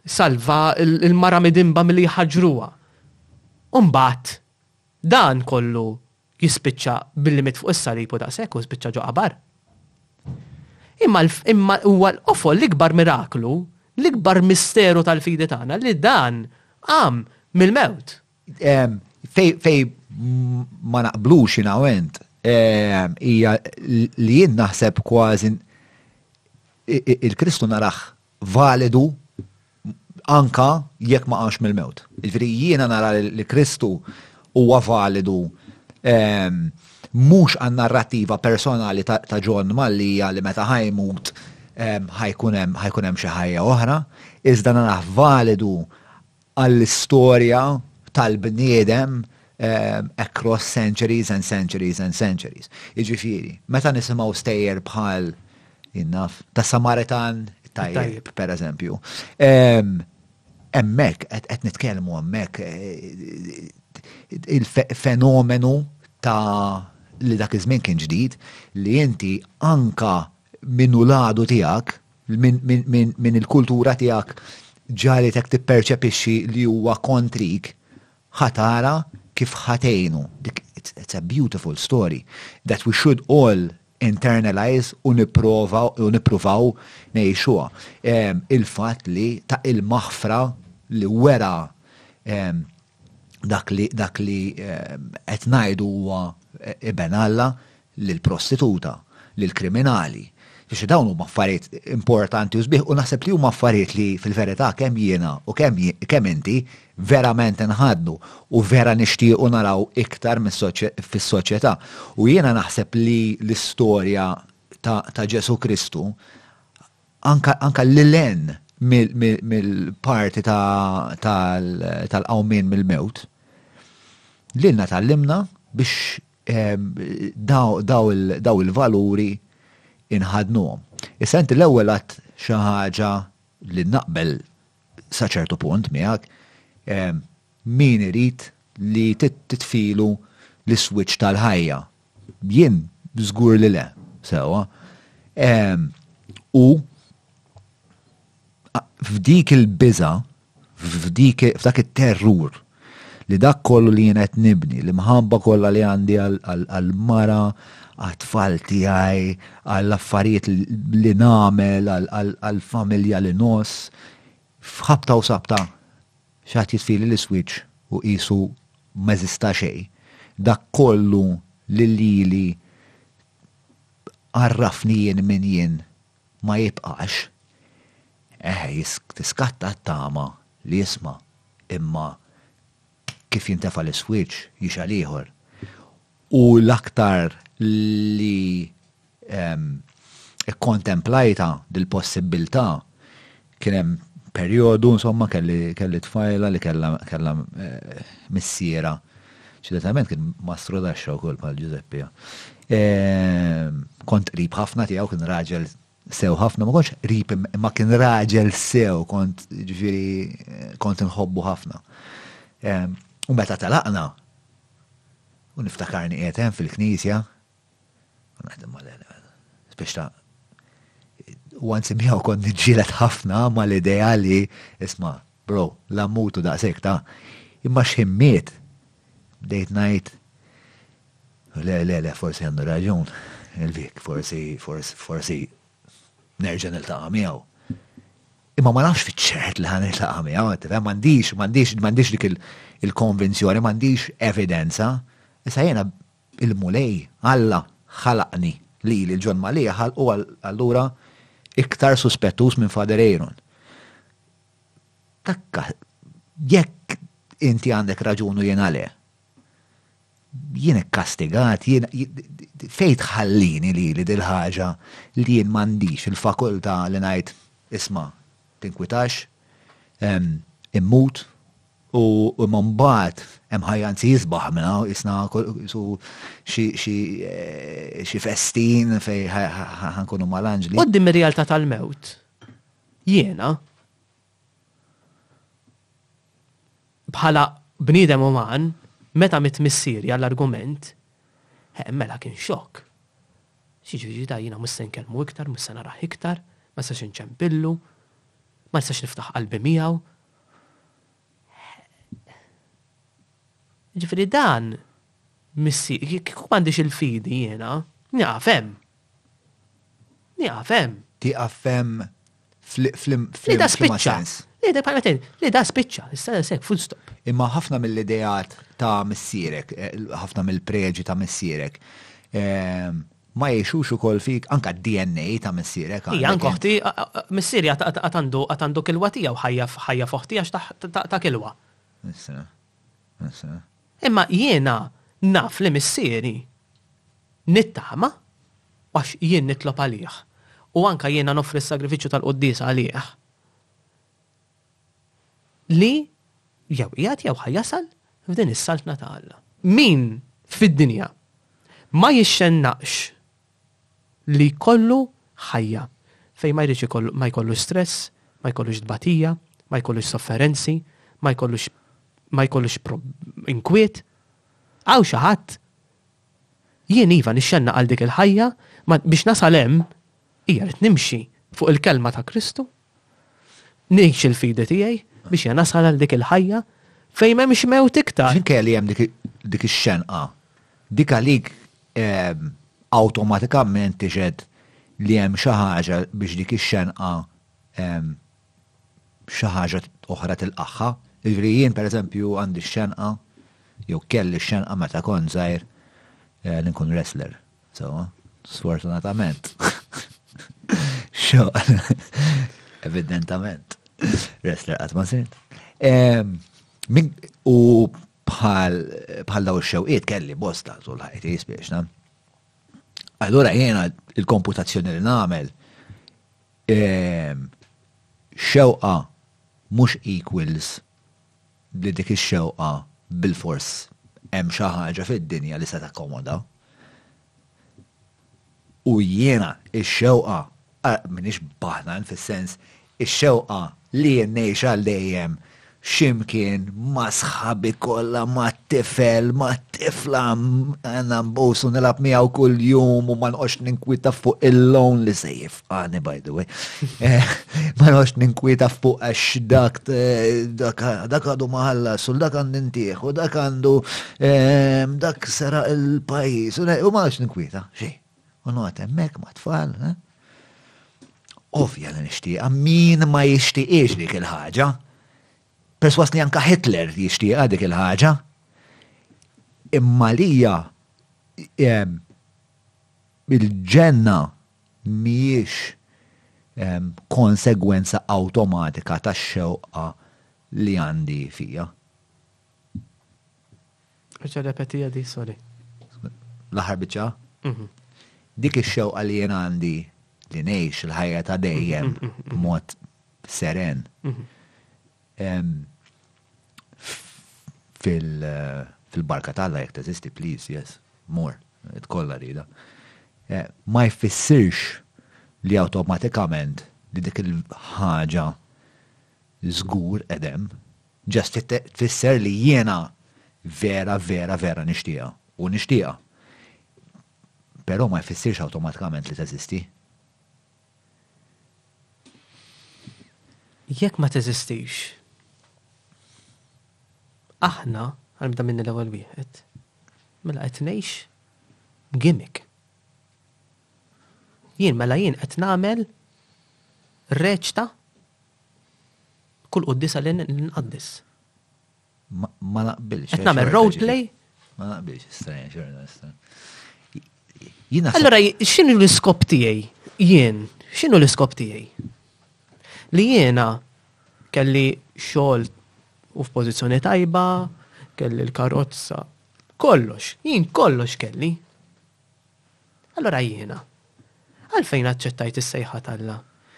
B: Salva l-mara midinba milli jħaġġruha. U mbagħad dan kollu jispiċċa billi miet fuq is-salib u daqshekk u spiċċa ġo qabar. Imma imma huwa l-qofol l-ikbar miraklu, l-ikbar misteru tal-fidi tagħna li dan qam mill-mewt.
A: Fej ma naqblux inawent hija li jien naħseb kważi il-Kristu narax validu anka jekk ma qamx mill-mewt. Jiġifieri jiena nara li Kristu huwa validu ehm, mhux għan-narrattiva personali ta' John Mallia li meta ħajmut ehm, ħajkun hemm xi ħajja oħra, iżda narah validu għall-istorja tal-bniedem across centuries and centuries and centuries. Jiġifieri, meta nisimgħu stejjer bħal, jien naf, tas-Samaritan tajjeb, per eżempju. Hemmhekk, qed nitkellmu hemmhekk il-fenomenu ta' li dak iż-żmien kien ġdid, li inti anke minn wladu tiegħek, minn il-kultura tiegħek ġagħlitek tipperċepixxi li huwa kontrik, ħa tara kif ħa tgħinu. Dik it's a beautiful story that we should all internalise u nipprova u nippruvaw ngħixuha. Il-fatt li ta' il-maħfra li wera dak li dak li eh, qed ngħidu huwa eh, iben Alla lil prostituta, lil kriminali. Biex dawn huma affarijiet importanti u sbieħ u naħseb li huma affarijiet li fil-verità kemm jiena u kemm kemm inti verament nħadnu u vera nixtiequ naraw iktar fis-soċjetà. U jiena naħseb li l-istorja ta', ta Ġesu Kristu anka lil hinn mill-parti tal-qawmien mill-mewt, lilna tgħallimna biex dawn il-valuri nħaddnuhom. Issa inti l-ewwel għidt xi ħaġa li naqbel sa ċertu punt miegħek, Min irid li titfilu l-iswiċċ tal-ħajja? Jien żgur li le. Sewwa. U f'dik il-biża', f'dak it-terrur li dak kollu li jien qed nibni, l-imħabba kollha li għandi għall-mara, għat-tfal tiegħi, għall-affarijiet li nagħmel, għall-familja li ngħożż, F'ħabta u sabta, xi ħadd jitfieli l-iswitch u qisu m'eżista xejn. Dak kollu li lili għarrafni jien min jien ma jibqax. Eħe, tiskatta t-tama li jisma', imma kif jintefa' l-iswieġ jixgħel ieħor. U l-aktar li kkontemplajtha dil-possibbiltà, kien hemm perjodu, insomma, kelli tfajla li kellha missierha, ċitatament kien mastru taxxa wkoll bħal Ġużeppi, kont qrib ħafna tiegħu, kien raġel sew ħafna, ma kontx rip imma kien raġel sew, kont ġifiri, kont nħobbu ħafna. U meta talaqna, u niftakarni għetem fil-knisja, u naħdem ma l-għetem, u għanzi miħaw kont nġilet ħafna ma l-ideja li, isma, bro, la mutu da' sekta, imma xħimmiet, bdejt najt, Le, le, le, forsi għandu raġun il-Vic, forsi, forsi, forsi nerġa' niltaqa' miegħu. Imma ma nafx fiċ-ċert li ħan niltaqa' miegħu, qed tifhem, m'għandix, m'għandix, m'għandix dik il-konvinzjoni, m'għandix evidenza. Issa jiena il-Mulej, Alla, ħalaqni lili l-John Malija ħalqu allura iktar suspettuż minn Father Aaron. Takka, jekk inti għandek raġunu jiena le, jien ikkastigat, jien fejn tħallini lili dil-ħaġa li jien m'għandix il-fakultà li ngħid isma' tinkwitax, immut, u imma mbagħad hemm ħajja anzi jisbaħ minn hawn isna su xi festin fejn ħankunu mal-anġli.
B: Quddiem ir-realtà tal-mewt jiena Bħala bniedem uman, meta mitt missieri għall-argument, eh, mela kien xokk. X'jiġifieri da jiena mhux se nkellmu iktar, mhux se narah iktar, ma nistax inċempillu, ma nistax niftaħ qalbi miegħu. Ġifieri dan missieri, kieku m'għandix il-fidi jiena, nieqaf hemm.
A: Nieqaf hemm. Tieqaf
B: hemm
A: Li
B: da spiċċa. Li da bħalmetin, li da spiċċa, issa sek full stop.
A: Imma ħafna mill-idejat ta' missierek, eh, ħafna mill-preġi ta' missierek, eh, ma jiexux ukoll fik anka DNA ta' missierek.
B: Ija,
A: anka
B: uħti, missieri għatandu għatandu kilwa tiegħu ħajja ħajja foħti għax ta' kilwa. Imma jiena naf li missieri Nittama, għax jien nitlob għalih, u anke jiena noffri s-sagrifiċċju tal-quddiesa għalih, li jew qiegħed jew ħa jasal f'din is-Saltna ta' Alla. Min fid-dinja ma jixxennaqx li jkollu ħajja fejn ma jridx ikollu, ma jkollux stress, ma jkollux tbatija, ma jkollux sofferenzi, ma jkollux ma jkollux inkwiet, Hawn xi ħadd? Jien iva nixxennaq għal dik il-ħajja, ma biex nasal hemm, hija rrid nimxi fuq il-kelma ta' Kristu, ngħix il-fidi tiegħi biex jiena nasal għal dik il-ħajja fejn m'hemmx mewt iktar.
A: Minkejja li hemm dik ix-xenqa, dik għalik awtomatikament tixhed li hemm xi ħaġa biex dik ix-xenqa xi ħaġa oħra tilqagħha. Jiġri jien pereżempju għandi x-xenqa jew kelli x-xenqa meta kont żgħir eh, li nkun wrestler. Sewa, sfortunatament. Xogħol. Evidentament. Wrestler qatt ma sirt. Ehm, u bħal bħal daw ix-xewqiet kelli bosta tul ħajti jispiexna. Allura jiena il-komputazzjoni li nagħmel Xewqa mhux equals li dik ix-xewqa bilfors hemm xi ħaġa fid-dinja li se takkomodha. U jiena x-xewqa, m'iniex baħnan fis-sens, ix-xewqa li jien ngħix għal dejjem x'imkien ma' sħabi kollha, mat-tifel, mat-tifla, għandna nbus u nilgħab miegħu kuljum u ma nqgħodx ninkwieta fuq il-loan li se jifqani by the way. Ma nqgħodx ninkwieta fuq għax dak dak għadu ma ħallas u dak għandi ntieħ u dak għandu dak sera il-pajjiż u ma nqgħodx ninkwieta xejn. U noqgħod hemmhekk ma' tfal, ovvja li nixtieqha, min ma jixtieqiex dik il-ħaġa. Perswas li anka Hitler jixtieqha dik il-ħaġa. Imma lija il-ġenna mhijiex konsegwenza awtomatika tax-xewqa li għandi fija.
B: Biċċa repetija di, sorry.
A: L-aħħar biċċa?
B: Mhm.
A: Dik ix-xewqa li jien għandi li ngħix il-ħajja ta' dejjem mhm, mhm, b'mod seren. Fil-barka tal-la jek teżisti, please, yes, more, tkolla rida. Eh, ma jfissirx li automatikament li dik il-ħaġa żgur edem, Just tfisser li jiena vera, vera, vera nixtieqha. U nixtieqha. Però ma jfissirx awtomatkament li teżisti.
B: Jekk ma teżistix, aħna, għal meta minni l-ewwel wieħed, mela qed ngħix gimmick. Jien mela jien qed nagħmel reċta Kull quddisa li nqaddis.
A: Ma naqbilx.
B: Qed nagħmel role play?
A: Ma naqbilx, strange, xorta strange.
B: Allora, x'inhu l-iskop tiegħi? Jien, x'inhu l-iskop tiegħi? Li jiena kelli xogħol u f'pożizzjoni tajba, kelli l-karozza, kollox, jien kollox kelli. Allura jiena, għalfejn aċċettajt is-sejħa t'Alla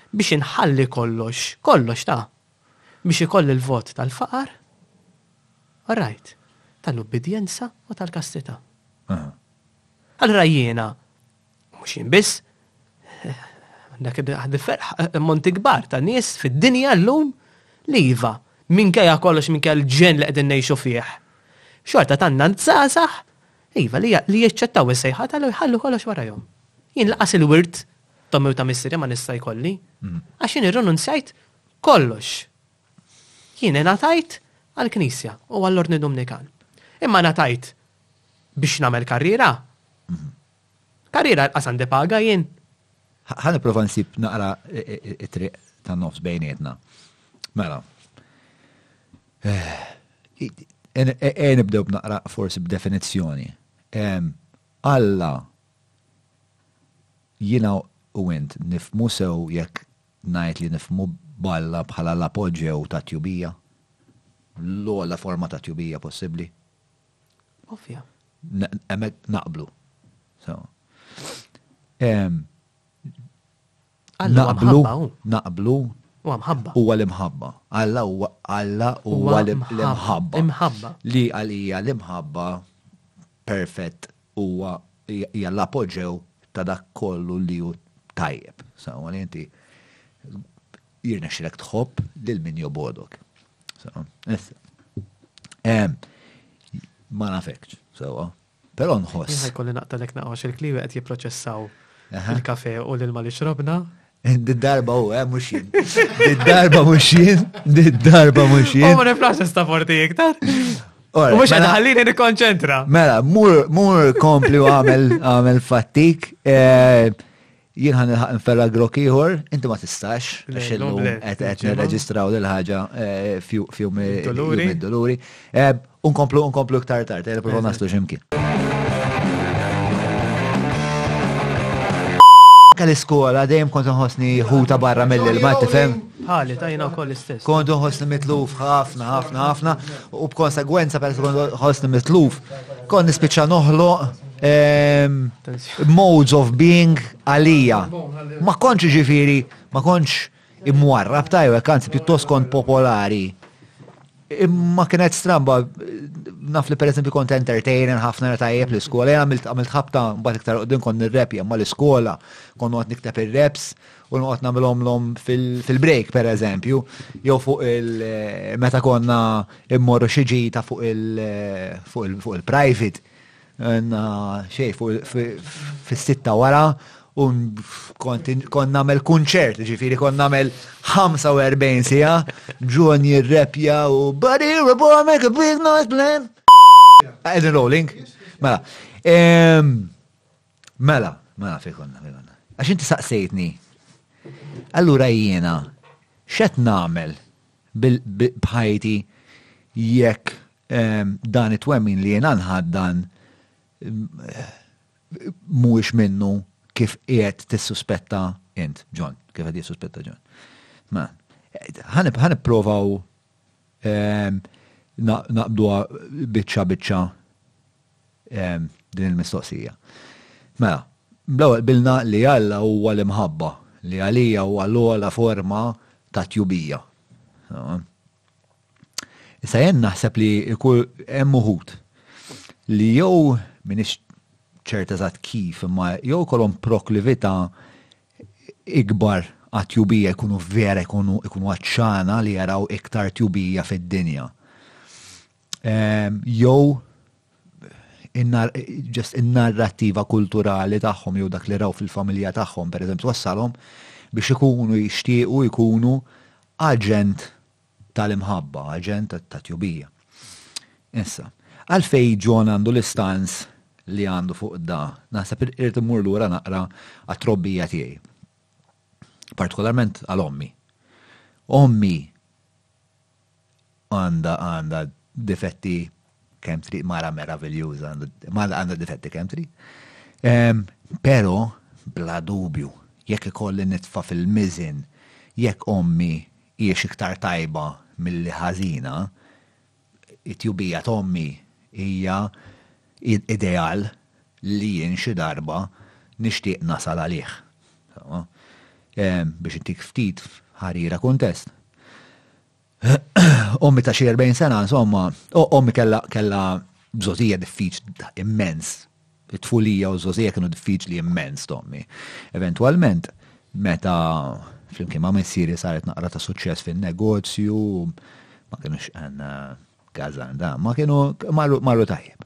B: biex inħalli kollox, kollox ta', biex ikolli l-vot tal-faqar, all right, tal-ubbidjenza u
A: tal-kastità?
B: Allura jiena, mhux jien biss, għandek monti kbar ta' nies fid-dinja llum li iva, minkejja kollox minkejja l-ġenn li qegħdin ngħixu fih. Xorta tanna nzażaħ Iva, li li jaċċettaw is-sejħa tal jħallu kollox warajhom. Jien laqas il-wirt tommi u ta' missieri ma nista' jkolli, mm. għax jien irronunzjajt kollox. Jien ingħatajt għall-Knisja u għall-Ordni Dominikan. Imma ngħatajt biex nagħmel karriera. Mm. Karriera lqas għandi paga jien.
A: Ħa nipprova nsib naqra it-triq tan-nofs bejnietna. Mela, Ejn nibdew b'naqra forsi b'definizzjoni. Alla jina u int nifmu sew jekk ngħid li nifmu balla bħala l-apoġew ta' tjubija, l-ola forma ta' tjubija possibbli.
B: Ovvja.
A: Emek naqblu. Naqblu, naqblu.
B: U għamħabba.
A: U għal-imħabba. Alla u għalla
B: u
A: għal-imħabba.
B: Imħabba.
A: Li għalija l-imħabba perfett u għalla poġew ta' dak kollu li u tajjeb. Saw, għal inti jirna xilek tħob lil min jobodok. Saw, issa. Ma nafekx, sawa. Però nħoss.
B: Jien ħajkolli naqtalek naqgħa għax il-kliewi qed jipproċessaw il-kafè u l-ilma li xrobna.
A: Did-darba u, eh, mux jien. Did-darba mux jien, did-darba mux jien.
B: U ma niflax sta forti iktar. U mux
A: għadħallini
B: ħallini nikonċentra.
A: Mela, mur kompli u għamel għamel fattik. Eh, Jien ħan nilħaq nferra grok ieħor, inti ma tistax, għax illum qed nirreġistraw
B: lil
A: ħaġa eh, fjum id-doluri. Eh, unkomplu unkomplu iktar tard, eh, provaw naslu x'imkien. Anka l-iskola dejjem kont nħossni ħuta barra mill-ilma, tifhem?
B: Ħali, tajna wkoll istess.
A: Kont nħossni mitluf ħafna, ħafna, ħafna, u b'konsegwenza peress kont nħossni mitluf, kont nispiċċa noħloq modes of being għalija. Ma konċ ġifiri, ma konċ imwarrab tajwa, kanzi pjuttost kont popolari. Imma kienet stramba, naf li per esempio kont entertainer ħafna tajjeb l-iskola, jena għamilt ħabta mbagħad iktar qudiem kont nirrep ma l-iskola, kont noqgħod nikteb ir-reps u noqgħod nagħmilhom lom fil-break per eżempju, jew fuq il meta konna immorru xi ta' fuq il-private Xej, fis-sitta wara, un kon namel kunċert, ġifiri kon namel 45 sija, ġon jirrepja u buddy, we're born, make a big noise, plan. As in rolling. Mela. Mela, mela, fikonna, fikonna. Għax inti saqsejtni. Allura jiena, xet namel bħajti jekk dan it-twemmin li jiena nħaddan mhuwiex minnu kif qiegħed tissuspetta int, John, kif qed jissuspetta John. Ma, ħan ipprovaw ehm, naqbduha biċċa biċċa ehm, din il-mistoqsija. Mela, bl-ewwel bilna li Alla huwa l-imħabba, li għalija huwa l-ogħla forma ta' tjubija. Issa jen naħseb li ikun hemm uħud li jew minix ċert eżatt kif imma jew kolom proklivita ikbar għat tjubija jkunu vera jkunu għatxana li jaraw iktar tjubija fid-dinja. Ehm, jew ġest in-narrattiva kulturali tagħhom jew dak li raw fil-familja tagħhom, per eżempju, wassalhom biex ikunu jixtiequ jkunu aġent tal-imħabba, aġent ta' tjubija. Issa, għalfej John għandu l-istanz li għandu fuq da, naħseb irrid immur lura naqra għat-trobbija tiegħi. Partikolarment għal ommi. Ommi Għandha għandha difetti kemm trid, mara meraviljuża, għandha għandha difetti kemm trid. Ehm, Però, bla dubju, jekk ikolli nitfa' fil-miżin jekk ommi hijiex iktar tajba milli ħażina, it-tjubija t'ommi hija Hi ideal li jien xi darba nixtieq nasal għalih. Biex intik ftit ħarira kuntest. Ommi ta' xi 40 sena, insomma, ommi kellha kellha bżożija diffiċ immens. It-tfulija u żożija kienu diffiċli immens tommi. Eventwalment, meta flimkien ma' missieri saret naqra ta' suċċess fin-negozju, ma kienux Gaza, da, ma kienu marru tajjeb.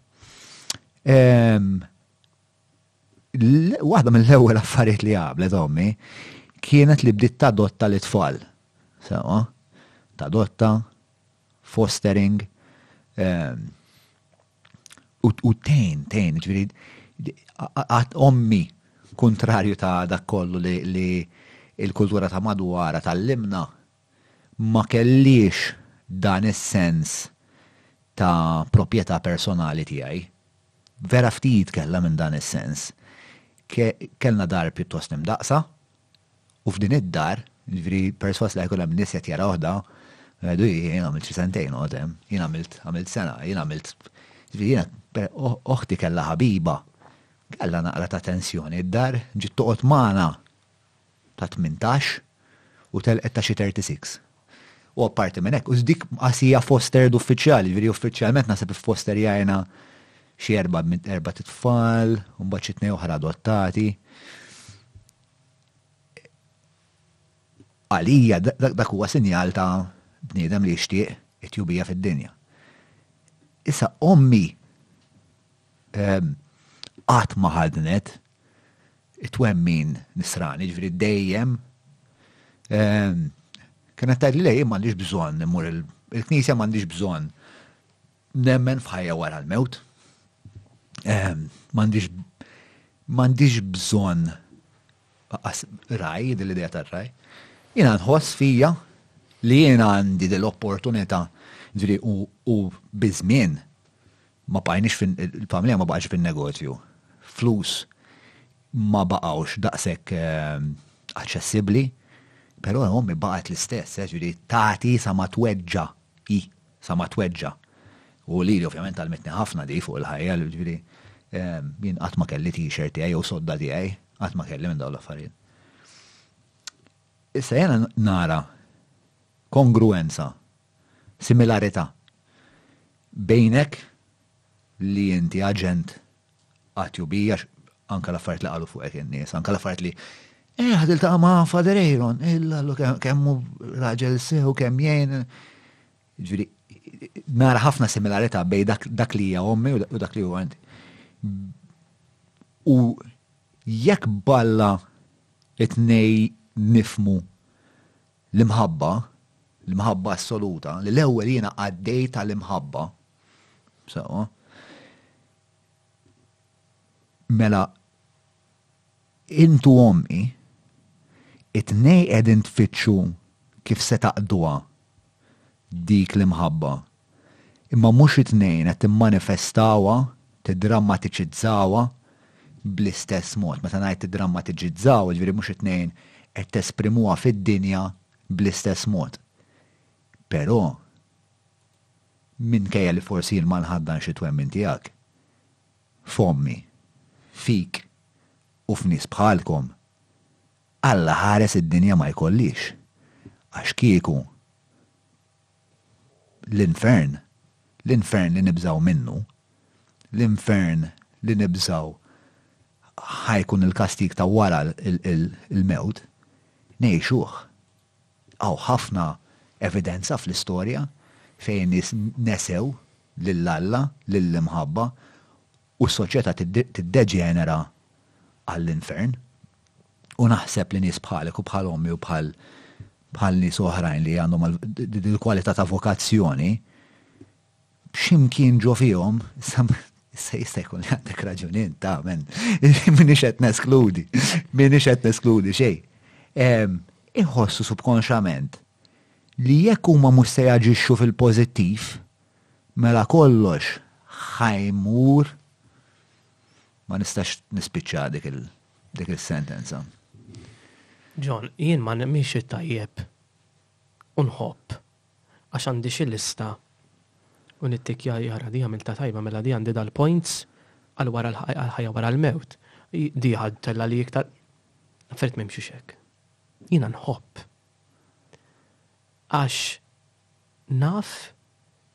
A: Waħda mill-ewwel affarijiet li għablet ommi kienet li bdiet tadotta l tfal Sewa, tadotta, fostering, u tejn, tejn, ġviri, għat ommi kontrarju ta' dak kollu li il-kultura ta' madwara tal-limna ma kellhiex dan is-sens ta' proprjetà personali tiegħi. Vera ftit kellha minn dan is-sens. Kellna dar pjuttost imdaqqsa u f'din id-dar, jiġifieri persważ li ħa jkun hemm nies li qed jarawhda, jgħidu hi, jien għamilt xi sentejn noqgħod hemm, jien għamilt sena, jien għamilt, jiġifieri jiena, oħti kellha ħabiba, kellha naqra ta' tensjoni d-dar, ġiet toqgħod magħna. ta' tmintax u telqet ta' xi thirty six. U apparti minn hekk, dik qas hija fostered uffiċjali, jiġifieri uffiċjalment naħseb iffosterjajna xi erba' minn erbat itfal, u mbagħad xi tnejn oħra adottati. Għalija dak huwa sinjal ta' bniedem li jixtieq it-tjubija fid-dinja. Issa ommi qatt ma ħadnet it-twemmin nisrani, ġviri dejjem kienet tgħid li lej m'għandix bżonn immur il-knisja m'għandix bżonn nemmen f'ħajja wara l-mewt. M'għandix m'għandix bżonn raj, dil-idea tar-raj. Jiena nħoss fija li jiena għandi dil-opportunità ġviri u biżmien Ma bqajniex fin, il-familja ma baqgħetx fin-negozju. Flus ma baqgħux daqshekk aċċessibbli, però ommi baqgħet l-istess, jiġifieri tagħti sa ma tweġġa' hi, sa ma tweġġa'. U lili ovvjament għallmitni ħafna di fuq il-ħajja, jiġifieri jien qatt ma kelli t-shirt tiegħi jew sodda tiegħi, qatt ma kelli minn dawn l-affarijiet. Issa jiena nara kongruwenza. similarità bejnek li inti aġent għat-tjubija għax anke l-affarijiet li qalu fuqek in-nies, anke l-affarijiet li Eh, ħad il-taqa ma' Father Aaron, illallu kemmu raġel sew, kemm jgħin. Ġviri, nara ħafna similarita bej dak li hija ommi u dak li huwa inti. U jekk balla it-nej nifmu L-imħabba, l-imħabba assoluta, li l-ewwel jiena għaddejt għal imħabba. Sewwa. Mela, int u ommi, it-tnejn qegħdin tfittxu kif se taqduha dik l-imħabba. imma mhux it-tnejn qed timmanifestawha, tiddrammatiċizzawha bl-istess mod. Meta ngħid tiddrammatiċizzawha, jiġifieri mhux it-tnejn qed tesprimuha fid-dinja bl-istess mod. Però, minkejja li forsi jien ma nħaddanx it-twemmin tiegħek, f'ommi, fik u f'nies bħalkom, Alla ħares id-dinja ma jkollhiex. Għax kieku. L-infern, l-infern li nibżgħu minnu, l-infern li nibżgħu ħa jkun il-kastig ta' wara l-mewt, ngħixuh. Hawn ħafna evidenza fl-istorja fejn in-nies nesew lil Alla, lill-imħabba, u s-soċjetà tiddeġenera għall-infern, u naħseb li nies bħalek u bħal ommi u bħal bħal nies oħrajn li għandhom dil-kwalità ta' vokazzjoni, b'xi mkien ġo fihom, issa jista' jkun li għandek raġun int, amen, m'iniex qed neskludi, m'iniex qed neskludi xejn. Ehm, iħossu subkonxjament li jekk huma mhux se jaġixxu fil-pożittiv, Mela kollox ħa jmur Ma nistax nispiċċaha dik il dik is-sentenza.
B: John, jien ma nemminx it-tajjeb u nħobb għax għandi xi lista u nittikja jara di għamiltha tajba mela di għandi dal-points għal wara l-ħajja wara l-mewt. Di ħadd tella li iktar affarijiet ma jimxux hekk. Jiena nħobb. Għax Naf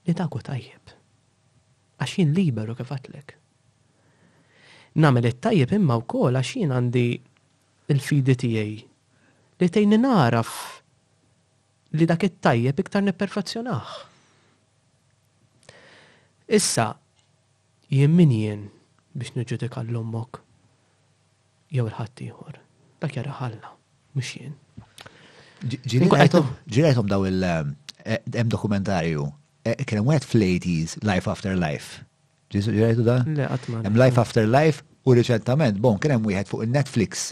B: li dak hu tajjeb. Għax jien liberu kif għedtlek. Nagħmel it-tajjeb imma wkoll għax jien għandi l-fidi tiegħi li tgħinni nagħraf li dak it-tajjeb iktar nipperfezzjonah. Issa, Jien min jien biex niġġudika lil ommok jew il ħaddieħor? Dak jarah Alla, mhux jien.
A: Ġieli ngħidhom daw il hemm dokumentarju. Kien hemm wieħed fl-80s Life After Life. Ġieli ngħidu da?
B: Le qatt ma.
A: Hemm Life After Life u riċentament bon kien hemm wieħed fuq il-Netflix.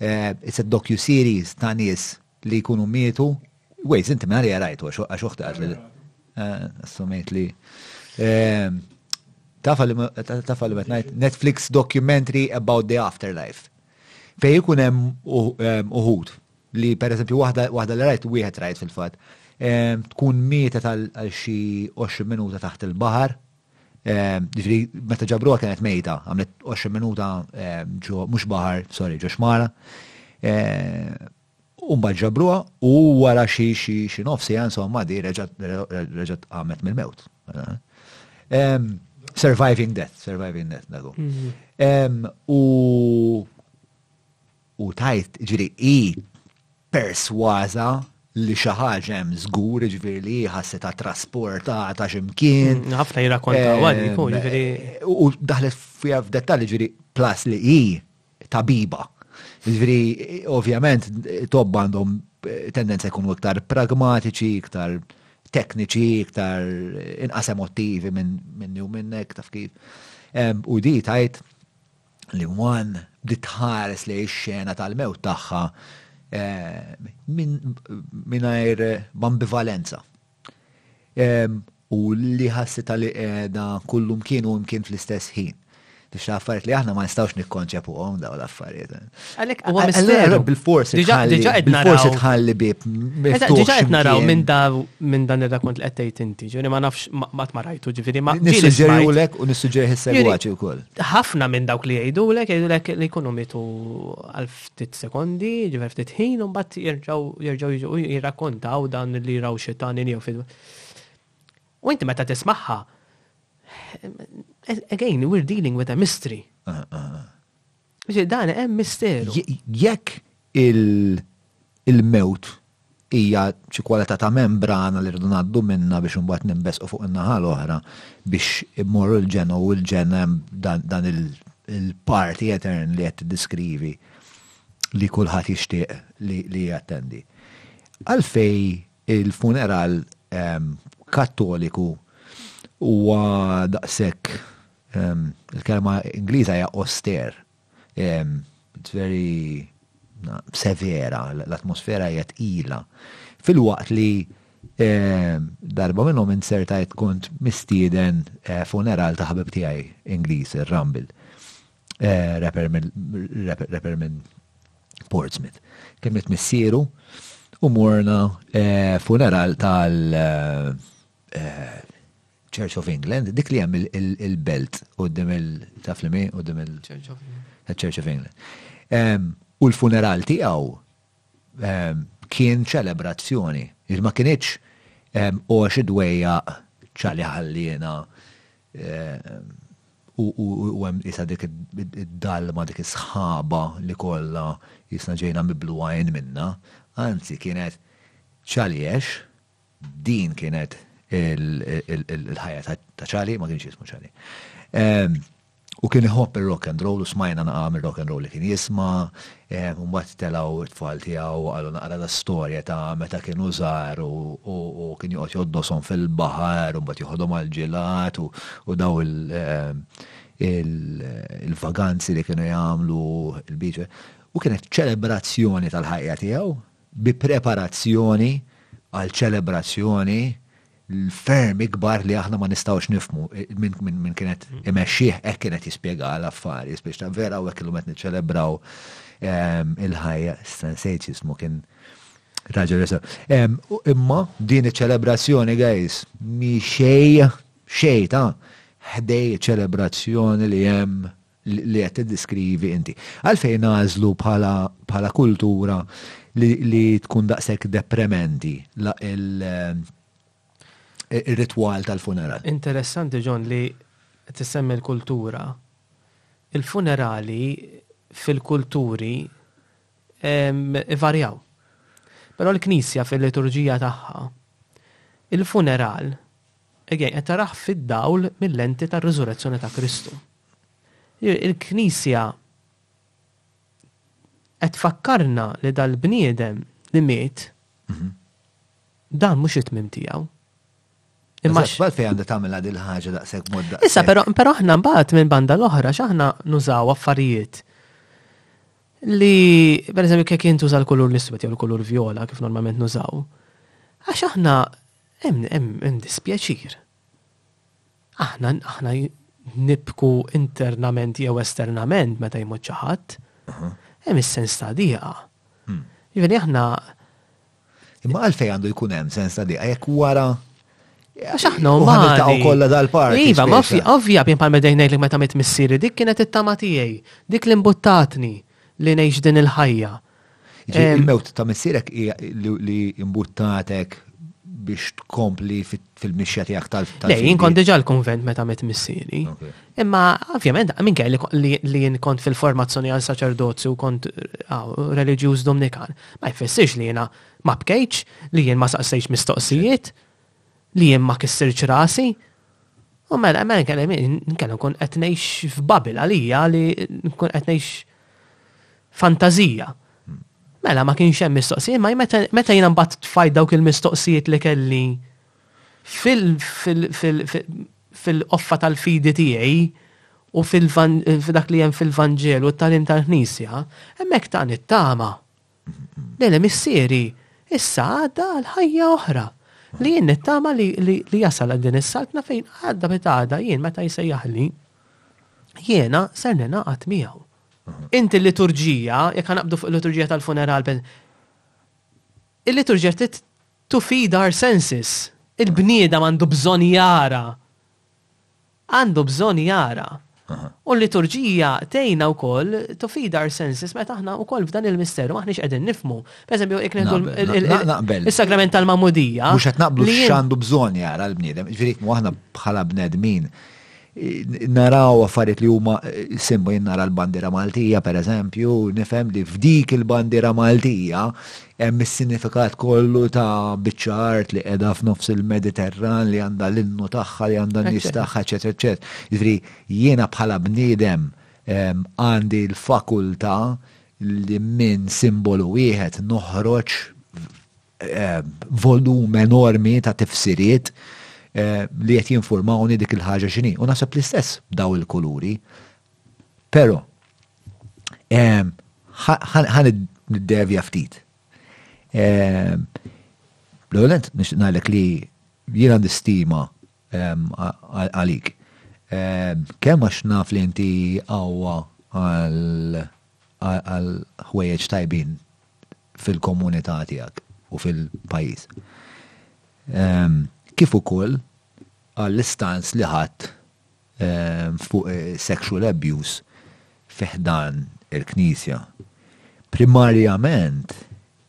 A: It's a docu-series ta' nies Li jkunu mietu. Wejs, inti minn għalija rajtu għax uħti għad li. Assumejt li. Ehm, tafa li met najt Netflix documentary about the afterlife. Fej ikun hemm ehm, uħud li per eżempju waħda li rajt wieħed rajt fil-fatt ehm, tkun mietet għal xi 20 minuta taħt il-baħar Ġifiri, meta ġabruha kienet mejta, għamlet 20 minuta ġo mhux baħar, sorry, ġo xmara. Umba ġabruha u wara xi xi xi nofsi insomma di reġgħet qamet mill-mewt. Surviving death, surviving death dagu. Mhm. U u tgħid, jiġifieri hi persważa li xi ħaġa hemm żgur, jiġifieri li hi ħasset trasportata xi mkien. Mm,
B: ħafna jirrakkontaw għal
A: dik,
B: ehm, jiġifieri.
A: U daħlet fiha f'dettall jiġifieri plus li hi tabiba. Jiġifieri ovvjament tob għandhom eh, tendenza jkunu iktar pragmatiċi, iktar tekniċi, iktar inqas emotivi minn jew minnek taf kif. Ehm, u di tajt Liwan bdiet tħares lejn ix-xena tal-mewt tagħha mingħajr b'ambivalenza u li ħassitha li qiegħda kullu mkien u mkien fl-istess ħin. Biex affarijiet li aħna ma nistgħux nikkonċepuhom daw l-affarijiet.
B: Għalhekk huwa misteru.
A: Bil-forsi bil-forsi tħalli bib. Meta
B: diġà qed naraw minn daw minn dan ir-rakont li qed tgħid inti, ġifieri ma nafx ma tmarajtu ġifieri ma.
A: Nissuġġerilek u nissuġġerih is-segwaċi wkoll.
B: ħafna minn dawk li jgħidulek, jgħidulek li jkunu mitu għal ftit sekondi, ġiver ftit ħin, un bat jirġaw jirġaw jirrakkontaw dan li raw xetan jew fil. U inti meta tismaħħa, again, we're dealing with a mystery. Ah, ah, ah. Dan hemm misteru.
A: Jekk Il-mewt hija xi kwalità ta' membrana li rridu ngħaddu minnha biex imbagħad ninbesqu fuq in-naħa l-oħra biex immorru l-ġenna u l-ġenna hemm dan il-party etern li qed tiddeskrivi li kulħadd jixtieq li jattendi. Għalfejn il-funeral Kattoliku huwa daqshekk, il-kelma Ingliża hija austere, It's very severa, l-atmosfera hija tqila. Fil-waqt li darba minnhom insertajt kont mistieden funeral ta' ħabib tiegħi Ingliż, ir-Rumble, rapper minn Portsmouth. Kien miet missieru u morna funeral tal- Church of England, dik li hemm il-belt qudiem il-taf li u qudiem il-Church of England. Church of England. U l-funeral tiegħu kien ċelebrazzjoni. Jiġ ma kienieċ u xi dwejja ċali ħalliena u hemm isa dik id-dalma dik is-sħaba li kollha jisna ġejna miblu għajn minna. Anzi kienet ċaliex Din kienet il-ħajja ta' Charlie, ma kienx jismu Charlie. U kien iħobb il-rock and roll u smajna naqqa mir rock and roll li kien jisma, u mbagħad telaw it-tfal tiegħu qalu naqra ta' storja ta' meta kienu żgħar u kien joqgħod jgħoddoshom fil-baħar u mbagħad joħodhom għall-ġilat u daw il-vaganzi li kienu jagħmlu l-beach. U kienet ċelebrazzjoni tal-ħajja tiegħu bi preparazzjoni għal ċelebrazzjoni ferm ikbar li aħna ma nistgħux nifhmu minn kien qed imexxih hekk kien qed jispjega l-affarijiet biex ta' vera u hekk illum qed niċċelebraw ehm, il-ħajja sensejt jismu kien raġel ehm, Imma din iċ-ċelebrazzjoni guys mi xej xej ta' ħdej ċelebrazzjoni li hemm li qed tiddeskrivi inti. Għalfejn nagħżlu bħala kultura li tkun daqshekk deprementi ir-ritwal tal-funeral?
B: Interessanti John li tissemmi l-kultura. Il-funerali fil-kulturi ivarjaw. Però l-Knisja fil-liturġija tagħha, il-funeral Again, qed tarah fid-dawl mil-lenti tar-riżurezzjoni ta' Kristu. Il-Knisja qed tfakkarna li dal-bniedem li miet dan mhux it-tmiem tiegħu. Imma
A: x'bal fejn għandha tagħmilha dil ħaġa daqshekk mod daqshekk.
B: Issa però però aħna mbagħad minn banda l-oħra x'aħna nużaw affarijiet li pereżempju kek jintuża l-kulur l-iswed jew l-kulur vjola kif normalment nużaw. Għax aħna Hemm dispjaċir. Aħna nibku internament jew esternament meta jmut xi ħadd. Hemm is-sens ta' diqa. Jiġifieri aħna
A: Imma għalfejn għandu jkun hemm sens ta' diqa jekk wara
B: Għax aħna
A: u
B: maħna.
A: Taw kolla dal-parti.
B: Iva, ma fi, ovvja, bjen palme dejnejt li meta mit missiri, dik kienet it-tama tijaj, dik li mbuttatni li nejx din il-ħajja.
A: Il-mewt ta' missierek li imbuttatek biex tkompli fil-mixja tiegħek tal tal
B: Le, jien kont diġà l-konvent meta met missieri. Imma ovvjament minn kelli li jien kont fil-formazzjoni għal saċerdozju kont reliġjuż Dominikan, ma jfissirx li jiena ma bkejtx, li jien ma saqsejx mistoqsijiet. li jien ma kissirċ rasi, u mela mela kellem kellem kun qed ngħix f'babil għalija li nkun qed ngħix fantazija. Mela ma kienx hemm mistoqsijiet, ma meta jiena mbagħad tfajt dawk il-mistoqsijiet li kelli fil-qoffa tal-fidi tiegħi u fil-dak li hemm fil-Vanġelu u t-talim tal-Knisja, hemmhekk tani t-tama. Lele missieri, issa għadda għal ħajja oħra, li jien nittama li jasal għal din is-saltna fejn għadda pitgħada jien meta jsejjaħli, jiena ser ningħaqad miegħu. Inti l-liturġija, jekk ħanaqbdu fuq il-liturġija tal-funeral, il-liturġija trid to feed our senses. Il-bniedem għandu bżonn jara għandu bżonn jara. U l-liturġija tgħinna wkoll to feed our senses meta aħna wkoll f'dan il-misteru maħniex qegħdin nifmu. Pereżempju, jekk
A: nieħdu
B: is-sagrament tal-mamudija.
A: Mhux qed naqblu x'għandu bżonn jara l-bniedem. Ġifieri aħna bħala bnedmin naraw affarijiet li huma simba jien nara l-bandiera Maltija pereżempju, nifhem li f'dik il-bandiera Maltija Hemm is-sinifikat kollu ta' biċċa art li qiegħda f'nofs il-Mediterran li għandha l-innu tagħha, li għandha n-nies tagħha, eċċetera, eċċetera. Jiġifieri jiena bħala bniedem għandi l-fakultà li minn simbolu wieħed noħroġ volum enormi ta' tifsiriet li qed jinfurmawni dik il-ħaġa x'inhi. U naħseb l-istess b'dawn il-kuluri. Pero, ħan id-devja ftit. L-għolent nishtiqnalek li jien għandi stima għalik. Kemm għax naf li inti għawa għal ħwejjeġ tajbin fil-komunità tiegħek u fil-pajjiż. Kif ukoll għall-istanz li ħadd fuq sexual abuse fi ħdan il-Knisja. Primarjament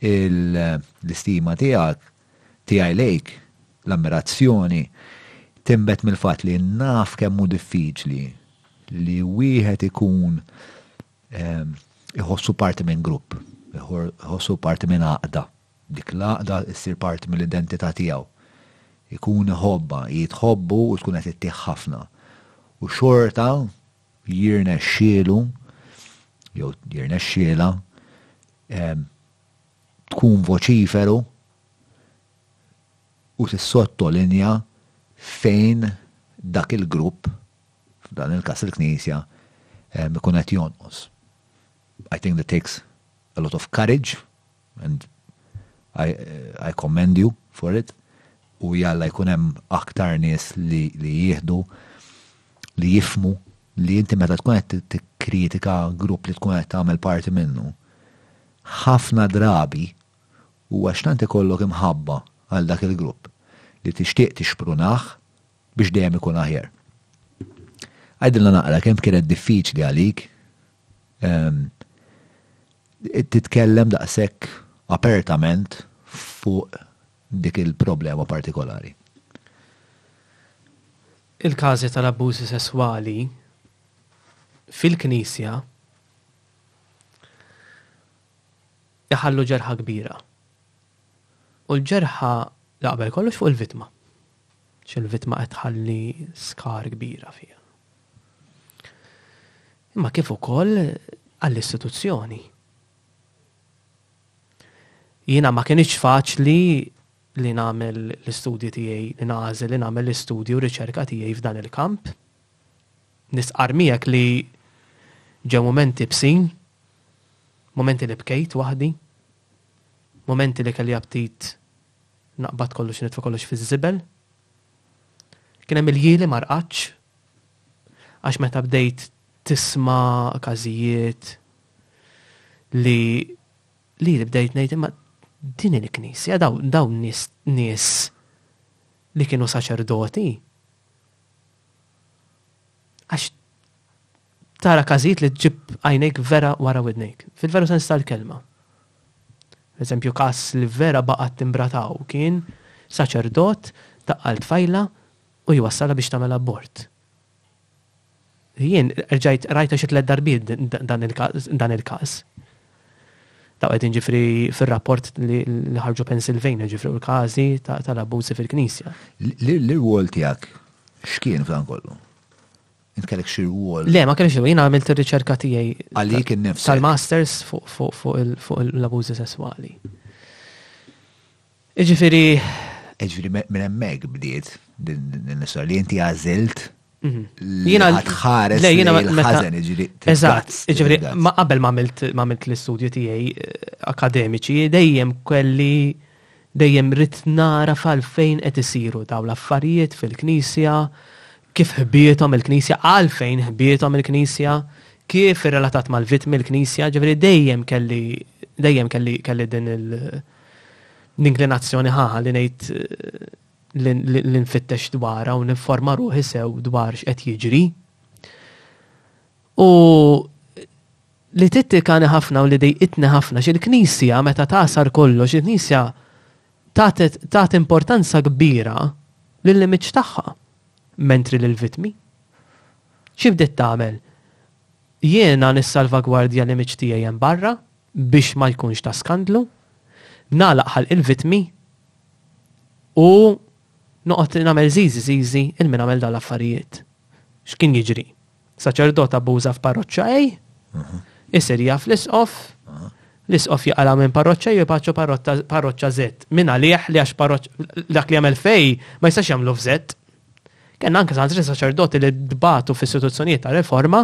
A: l-istima tiegħek tiegħi lejk l-ammirazzjoni tinbet mill-fatt li naf kemm hu diffiċli li wieħed ikun ehm, iħossu parti minn grupp, iħossu parti minn għaqda. Dik l-għaqda ssir parti mill-identità tiegħu. Ikun iħobbha, hi tħobbu u tkun qed ittih ħafna. U xorta jirnexxielu jew jirnexxielha tkun voċiferu u tissottolinja fejn dak il-grupp, f'dan il-każ il-Knisja, ikun qed jonqos. I think that takes a lot of courage. and I I commend you for it u jalla jkun hemm aktar nies li li jieħdu li jifmu li inti meta tkun qed tikkritika grupp li tkun qed tagħmel parti minnu ħafna drabi huwa x'tant ikollok imħabba għal dak il-grupp li tixtieq tixprunah biex dejjem ikun aħjar. Għajdilna naqra kemm kienet diffiċli għalik ehm, titkellem daqshekk apertament fuq dik il-problema partikolari.
B: Il-każi tal-abbużi sesswali fil-Knisja iħallu ġerħa kbira. U l-ġerħa l-aqbel kollox fuq il-vittma. x'il-vittma qed tħalli skar kbira fija. Imma kif ukoll għall-istituzzjoni. Jiena ma kienx faċli li nagħmel l-istudji tiegħi, li nagħżel li nagħmel l-istudju u riċerka tiegħi f'dan il-kamp. Nisqar miegħek li ġew momenti bsin, momenti li bkejt waħdi, momenti li kelli aptit Naqbad kollox nitfa' kollox fiż-żibel. Kien hemm il-ġieli ma rqadtx. Għax meta bdejt tisma' każijiet li li bdejt ngħid imma din il-knisja dawn nies li kienu saċerdoti Għax tara każijiet li ġib għajnejk vera wara widnejk, fil-veru sens tal-kelma. Eżempju każ li vera baqgħet timbrataw kien saċerdot daqqal tfajla u jwassalha biex tagħmel abort. Jien rġajt rajta xi tliet darbiet dan il-każ. Dawk qegħdin ġifri fir-rapport li ħarġu Pennsylvania ġifri u l-każi tal-abbużi fil-Knisja.
A: L-irwol tiegħek x'kien f'dan kollu? Int kellek xi rwol?
B: Le, ma kellek xi jien għamilt ir-riċerka tiegħi
A: għalik innifs.
B: Tal-masters fuq l-abużi sesswali. Iġifiri.
A: Iġifiri minn emmek bdiet din is li inti għazilt
B: mhm. Jina tħares
A: li
B: l-ħazen
A: iġifiri.
B: Eżat,
A: iġifiri,
B: ma qabel ma għamilt l-istudju tijaj eh, akademiċi, dejjem kelli dejjem rrit nara fal-fejn qed isiru daw l-affarijiet fil-knisja, kif ħbietom il-knisja, għalfejn ħbietom il-knisja, kif relatat mal-vitmi l-knisja, ġifiri dejjem kelli dejjem kelli kelli din il- l-inklinazzjoni ħa li ngħid li nfittex dwarha u ninforma ruħi sew dwar x'qed jiġri. U li tittikani ħafna u li dejqitni ħafna xil-knisja meta tasar kollox, il-knisja tat importanza kbira lill-imiċ tagħha mentri lill-vitmi. Xi bdiet tagħmel? Jiena nissalvagwardja l-imiċ tiegħi hemm barra, biex ma jkunx ta' skandlu, nagħlaq ħalq il-vittmi u noqgħod nagħmel żiżi żiżi 'il min għamel dawn l-affarijiet. X'kien jiġri? Saċerdot abbuża f'parroċċa A, isir jaf l-isqof, l-isqof jaqalgħu minn parroċċa A u jibgħatu parroċċa Z. Min għalih li għax dak li jagħmel fej ma jistax jagħmlu f'Z. Kellna anke saħansitra saċerdoti li tbagħtu f'istituzzjonijiet ta'
A: riforma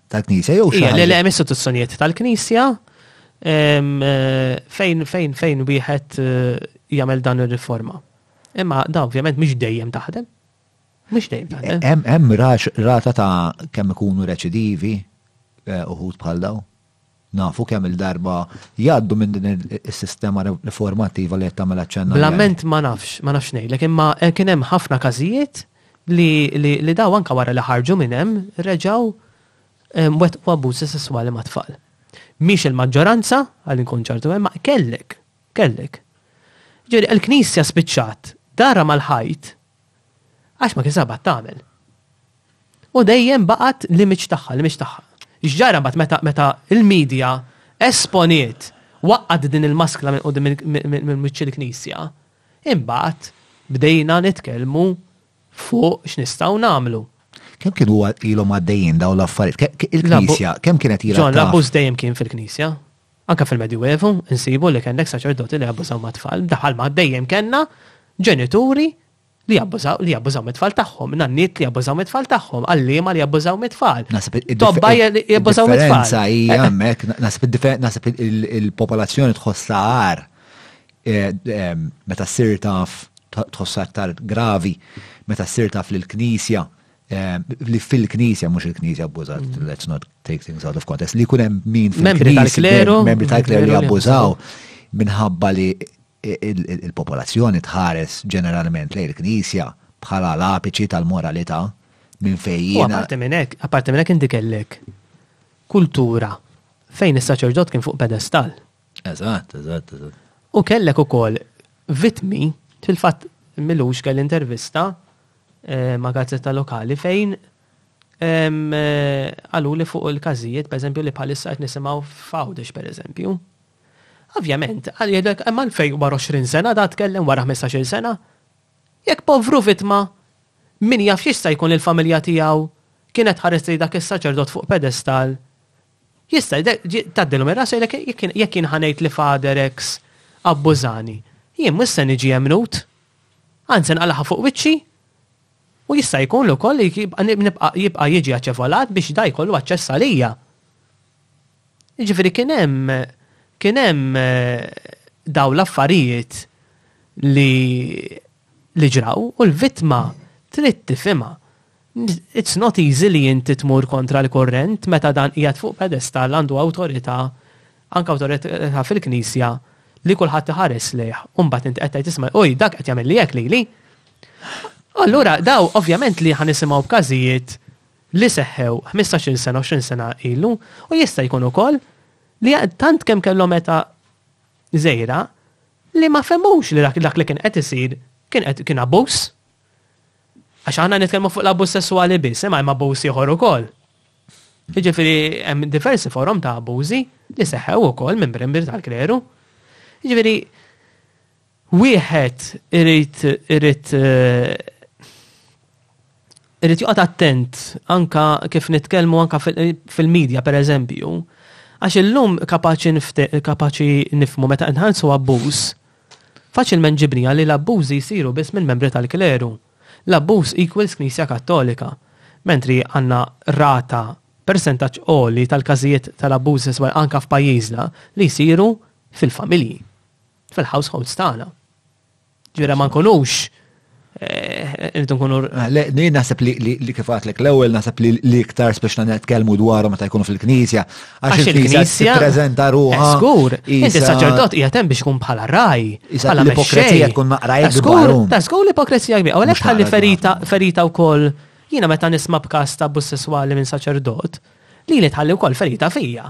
A: tal-Knisja jew xi.
B: Le hemm istituzzjonijiet tal-Knisja eh, fejn fejn fejn wieħed eh, jagħmel dan ir-riforma. Imma da ovvjament mhux dejjem taħdem. Mhux dejjem taħdem.
A: Eh, hemm rata ta' kemm ikunu reċidivi uħud bħal daw? Nafu kemm il-darba jgħaddu minn din is-sistema riformattiva li qed tagħmel aċċenna.
B: Bl-amment ma nafx, ma nafx ngħidlek, imma eh, kien hemm ħafna każijiet li, li, li daw anka wara li ħarġu minn hemm reġgħu eh, wet u abbużi sesswali ma' tfal. Mhix il-maġġoranza għal inkun ċartu hemm, ma kellek, kellek. Ġieri l-Knisja spiċċat dara mal-ħajt għax ma kien sabat tagħmel. U dejjem baqgħet l-image tagħha, l-image tagħha. X'ġara mbagħad meta meta l-media esponiet, waqqgħet din il-maskla minn quddiem minn wiċċ il-knisja, imbagħad bdejna nitkellmu fuq x'nistgħu nagħmlu.
A: Kemm kienu ilhom għaddejjin dawn l-affarijiet? Il-knisja, kemm kienet ilha?
B: Ġon, l-abbuż dejjem kien fil-knisja. Anka fil-Medjuevu, insibu li kellek saċerdoti li abbużaw mat-tfal, daħal ma dejjem kellna ġenituri li jabbużaw li jabbużaw mit-tfal tagħhom, nanniet li jabbużaw mit-tfal tagħhom, għalliema li jabbużaw mit-tfal. Tobba li jabbużaw mit-tfal.
A: Sa hija eh, hemmhekk eh. naħseb il-popolazzjoni tħossha għar eh, meta ssir taf tħossha aktar gravi meta ssir taf li l-Knisja li fil-knisja, mux il-knisja abbużat, mm. let's not take things out of context, li kunem min fil-knisja, membri tal-kleru li abbużaw minħabba li Il-popolazzjoni tħares ġeneralment lejn il-Knisja bħala l-apiċi tal-moralità minn
B: fejn
A: jiena.
B: U apparti minn hekk, apparti minn hekk inti kellek kultura fejn is-saċerdot kien fuq pedestal.
A: Eżatt, eżatt, eżatt.
B: U kellek ukoll vitmi fil-fatt Milux kell intervista eh, ma' gazzetta lokali fejn eh, għalu li fuq il-każijiet, pereżempju li bħalissa qed nisimgħu f'Għawdex pereżempju. Ovvjament, qal jgħidlek hemm għalfejn wara 20 sena da tkellem wara 15-il sena. Jekk povru vittma, min jaf x'jista' jkun li l-familja tiegħu kienet tħares lejn dak is-saċerdot fuq pedestall. Jista' tgħaddilhom ir-ras jgħidlek jekk jien ħa ngħid li Father X abbużani, jien mhux se niġi emmnut. Anzi se nqalagħha fuq wiċċi. U jista' jkun ukoll li jibqa' jiġi aċevolat biex da jkollu aċċess għalija. Jiġifieri kien hemm kien hemm dawn l-affarijiet li li ġraw u l-vittma trid tifhimha. It's not easy li inti tmur kontra l-kurrent meta dan qiegħed fuq pedestall għandu awtorità anke awtorità fil-Knisja li kulħadd iħares lejh u mbagħad inti qed tgħid isma' uj dak qed jagħmilli hekk lili. Allura dawn ovvjament li ħa nisimgħu b'każijiet li seħħew ħmistax-il sena, għoxrin sena ilu, u jista' jkun ukoll li tant kemm kellhom età żgħira li ma fehmux li dak li kien qed isir kien qed kien abbuż. Għax aħna nitkellmu fuq l-abbuż sesswali biss, imma hemm abbuż ieħor ukoll. Jiġifieri hemm diversi forom ta' abbużi li seħħew ukoll minn membri tal-kleru. Jiġifieri Wieħed irid irid irid joqgħod attent anka kif nitkellmu anka fil-medja pereżempju, għax illum kapaċi kapaċi nifmu meta nħallsu abbuż, faċilment ġibnija li l-abbużi jsiru biss minn membri tal-kleru. L-abbuż equals Knisja Kattolika. Mentri għandna rata persentaġġ għoli tal-każijiet tal-abbuż sesswali anka f'pajjiżna li jsiru fil-familji. fil-households tagħna. Ġifieri ma nkunux eh, irridu nkunu.
A: Ah, Nien naħseb li kif għatlek l-ewwel naħseb li l-iktar speċna nitkellmu dwarhom meta jkunu fil-Knisja. Għax il-Knisja preżenta ruħha.
B: Eh, żgur, inti saċerdot qiegħed hemm biex ikun bħala raj.
A: Bħala l-ipokrezija tkun naqra
B: eh, Żgur, ta' żgur l-ipokrezija kbira. U għalhekk ħalli ferita ferita wkoll jiena meta nisma' b'każ ta' abbuż sesswali minn saċerdot li li tħalli wkoll ferita fija.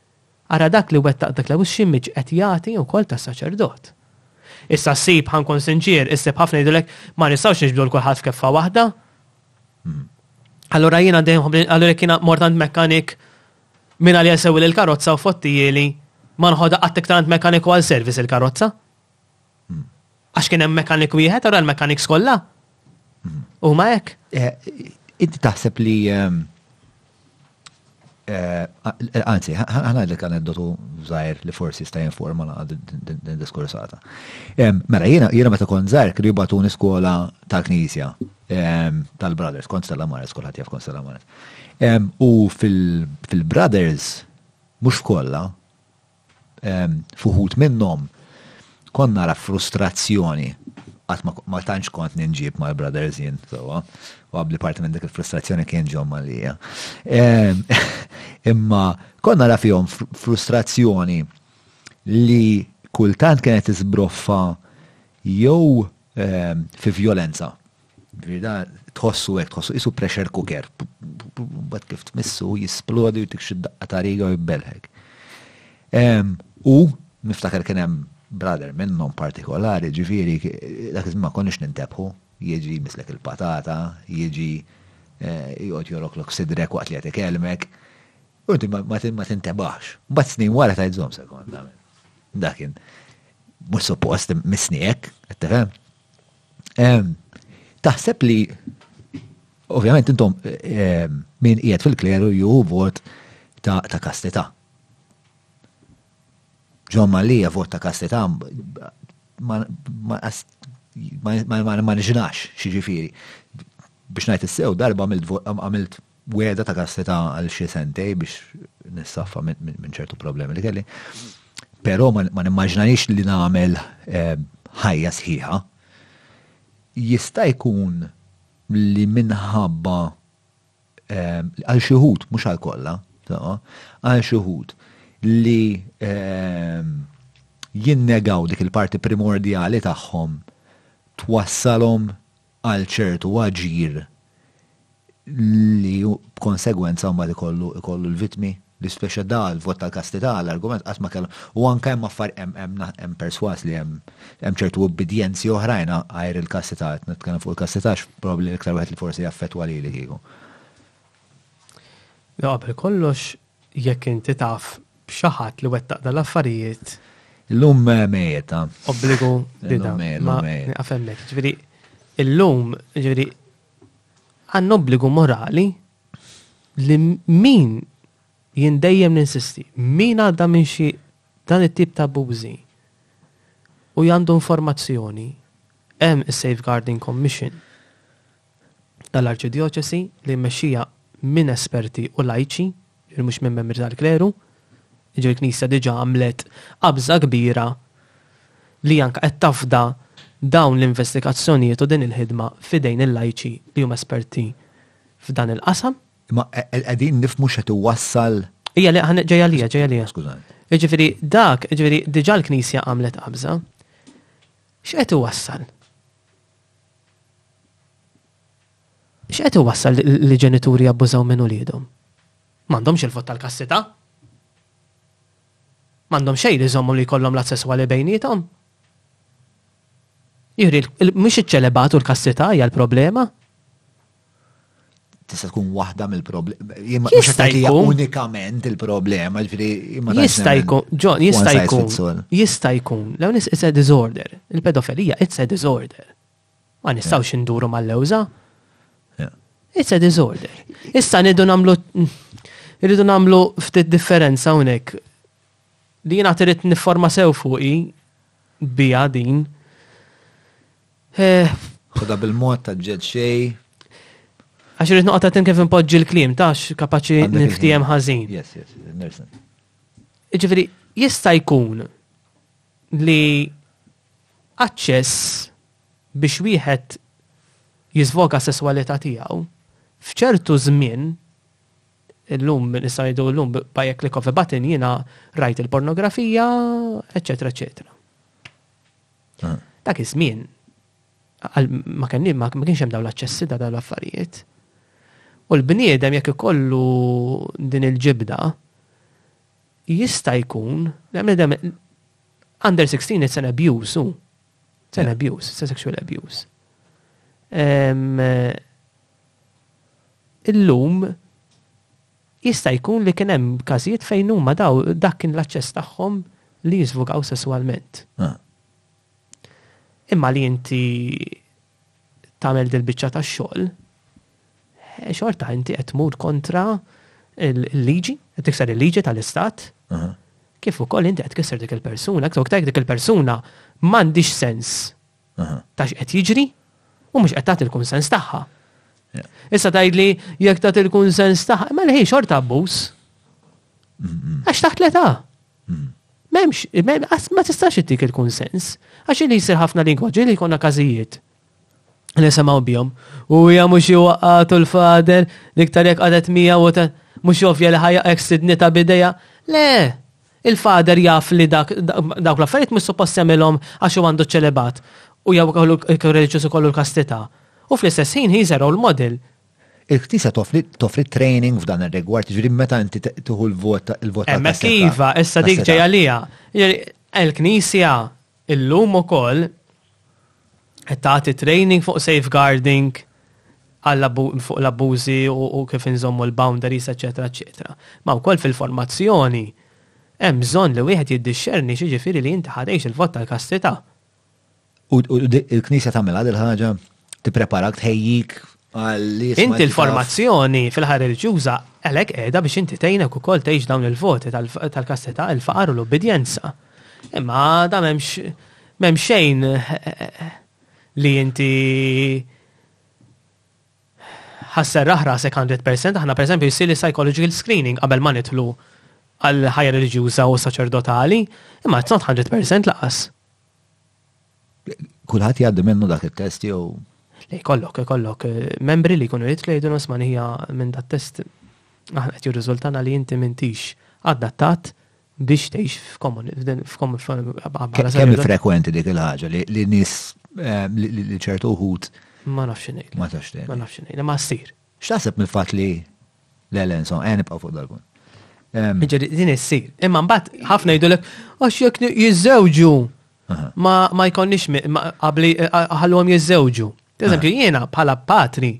B: Ara dak li wettaq dak l-abbuż x'image qed jagħti wkoll tas-saċerdot. Issa ssib, ħa nkun sinċier, issib ħafna jgħidulek, ma nistgħux niġbdu 'l kulħadd f'keffa waħda. Allura jiena dejjem nħobb li allura jekk jiena mort għand mechanic, min għalija jsewwili l-karozza u fottijieli, ma nħodha qatt iktar għand mechanic u għal service il-karozza. Għax kien hemm mekanik wieħed, ara l-mekaniks kollha? Huma hekk?
A: Inti taħseb li ehm, Eh, anzi, ħana li kan għeddotu zaħir li forsi sta informa la din diskursata. Mela, jena jena meta kon zaħir kri batuni skola tal-knisja tal-Brothers, kont Stella Maris, kolħat jaf kont Stella Maris. U fil-Brothers, mux f'kolla, f'uħud minnhom kont nara frustrazzjoni għat ma tantx kont ninġib ma' brothers jien, sowa, u għabli parti minn dik il-frustrazzjoni kien ġom għalija. Ehm, imma kont nara fihom frustrazzjoni li kultant kienet isbroffa jew ehm, fi violenza. Ġifieri da tħossu hekk, tħossu qisu pressure cooker. Mbagħad kif tmissu jisplodi u jtik xi daqqa ta' riga u jbelħek. U niftakar kien hemm brother minnhom partikolari, ġifieri dak iż-żmien ma konniex nintebħu, jiġi jmisslek il-patata, jiġi joqgħod joroklok sidrek waqt li qed ikellmek. U inti ma tintebaħx. Mbagħad snin wara tgħid żomm sekonda. Dak kien mhux suppost missni hekk, qed tifhem? Ehm, taħseb li ovvjament intom ehm, min qiegħed fil-kleru ju vot ta', ta kastità. Ġon Malija vot ta' kastità ma nġinax xi ġifieri. Biex ngħid issew darba għamilt Wegħda ta' kastità għal xi sentej biex nissaffa minn ċertu problemi li kelli. Però ma nimmaġinajx li nagħmel ħajja sħiħa. Jista' jkun li minħabba għal xi wħud, mhux għal kollha, għal xi wħud li jinnegaw dik il-parti primordjali tagħhom twassalhom għal ċertu aġir li b'konsegwenza mbagħad ikollu ikollu l-vittmi li speċja da l-vot tal-kastità l-argument qatt ma kellhom u anke hemm affar hemm hemm na hemm persważ li hemm hemm ċertu ubbidjenzi oħrajn għajr il-kastità qed nitkellem fuq il-kastità għax probabbli l-iktar wieħed li forsi jaffettwa lili kieku.
B: Qabel kollox Jekk inti taf b'xi ħadd li wettaq dan
A: l-affarijiet. Illum mejeta.
B: Obbligu bida. Ma nieqaf hemmhekk. Ġifieri illum ġifieri għandna obbligu morali li min jien dejjem ninsisti, min għadda minn xi dan it-tip ta' abbużi u għandu informazzjoni hemm is-Safeguarding Commission tal-Arċidjoċesi li mmexxija minn esperti u lajċi, jiġifieri mhux minn membri tal-kleru, jiġifieri l-Knisja diġà għamlet qabża kbira li anke qed tafda dawn l-investigazzjonijiet u din il-ħidma f'idejn il-lajċi li huma esperti f'dan il-qasam.
A: Imma qegħdin nifhmu x'qed iwassal?
B: Ija li ħaneġġa' ġej għalija, ġej għalija.
A: Skużani.
B: Jiġifieri dak, jiġifieri diġà l-Knisja għamlet qabża. X'qed iwassal? X'qed iwassal li ġenituri jabbużaw minn uliedhom? M'għandhomx il-vot tal-kastità. M'għandhom xejn li jżommhom li jkollhom l-att sesswali bejniethom. Jiġri mhux iċ-ċelebat u l-kastità hija l-problema.
A: tista' tkun waħda mill-problema.
B: Jista' jkun
A: unikament il-problema, ġifieri
B: jista' jkun, John, jista' jkun. Jista' jkun. Lew nis it's a disorder. Il-pedofilija it's a disorder. Ma nistgħux induru mal-lewża. It's a disorder. Issa nidu nagħmlu irridu nagħmlu ftit differenza hawnhekk. Li jiena trid nifforma sew fuqi bija din
A: Ħodha bil-mod ta' ġed xej.
B: Għax irrid noqgħod attent kif inpoġġi l-kliem tax kapaċi niftijem ħażin.
A: Yes, yes, Nelson.
B: Ġifieri, jista' jkun li aċċess biex wieħed jizvoka sesswalità tiegħu f'ċertu żmien illum nista' jgħidu llum bajek li kofi batin jiena rajt il-pornografija, eċetera, eċetera. Dak iż-żmien ma kenni ma kienx hemm dawn l-aċċessi ta' dawn l-affarijiet. U l-bniedem jekk ikollu din il-ġibda jista' jkun l-bniedem under 16 it's an abuse u. It's an abuse, it's a sexual abuse. Illum Jista' jkun li kien hemm każijiet fejn huma daw, dak kien l-aċċess tagħhom li jiżvugaw
A: sesswalment.
B: Imma li inti tagħmel dil-biċċa tax-xogħol, xorta inti qed tmur kontra l-liġi, qed tikser il-liġi tal-istat, kif ukoll inti qed tkisser dik il-persuna, aktar dik il-persuna m'għandix sens ta' x'qed jiġri u mhux qed tagħti l-kunsens tagħha. Issa tgħidli jekk tagħti l-kunsens tagħha, mela ħin xorta abbuż. Għax taħt l-età. Memx, ma tistax ittik il-kunsens. Għax li jisir ħafna lingwaġġi li jkollna każijiet li semaw bihom. U hija mhux waqqatu l-fader, l-iktar jekk qadet mija u mhux jovja li ħajja ekstidni ta' bideja. Le, Il-father jaf li dak, dawk l-affarijiet mhux suppost jagħmilhom għax hu għandu ċ-ċelibat u jew ikollu jkun reliġjuż ikollu l-kastità. U fl-istess ħin he is a role model.
A: Il-Knisja toffri toffri training f'dan ir-rigward, jiġifieri meta inti tieħu l-vot, il-vot
B: tal-kastità.
A: Hemmhekk
B: iva, issa dik ġej għaliha. Il-Knisja Illum ukoll qed tagħti training fuq safeguarding fuq l-abbużi u kif inżommu l-boundaries eċċetera eċċetera. Ma wkoll fil-formazzjoni hemm bżonn li wieħed jiddixxerni x'jiġifieri li inti ħa tgħix il-vot tal-kastità.
A: U il-Knisja tagħmilha dil-ħaġa? Tippreparak tħejjik
B: Inti l-formazzjoni fil-ħar irġuża għalek edha biex inti tejnek u kol tejx dawn il-voti tal-kastita, il-faqar u l-obbedjenza. Imma da memx memx xejn li inti ħasser raħra se 100% aħna per esempio jisir psychological screening qabel ma nitlu għal ħajja religjuża u saċerdotali, imma it's not 100% laqas.
A: Kulħadd jgħaddi minnu dak it-test jew
B: Lej kollok, kollok eh, membri li jkunu jitlu jgħidu nosman hija minn dat test aħna qed jirriżultana li inti m'intix adattat biex tgħix f'komun
A: Kemm frekwenti dik il-ħaġa li nies eh, li ċertu uħud
B: ma nafx ngħid.
A: Ma tafx
B: ngħid.
A: Ma
B: nafx ngħid, ma ssir.
A: X'taħseb mill-fatt li le le insomma, ejja nibqgħu fuq dal-punt.
B: Ġifieri din issir. Imma mbagħad ħafna jgħidulek għax jekk jiżżewġu ma jkollniex qabli ħallhom jiżżewġu. Eżempju, jiena bħala patri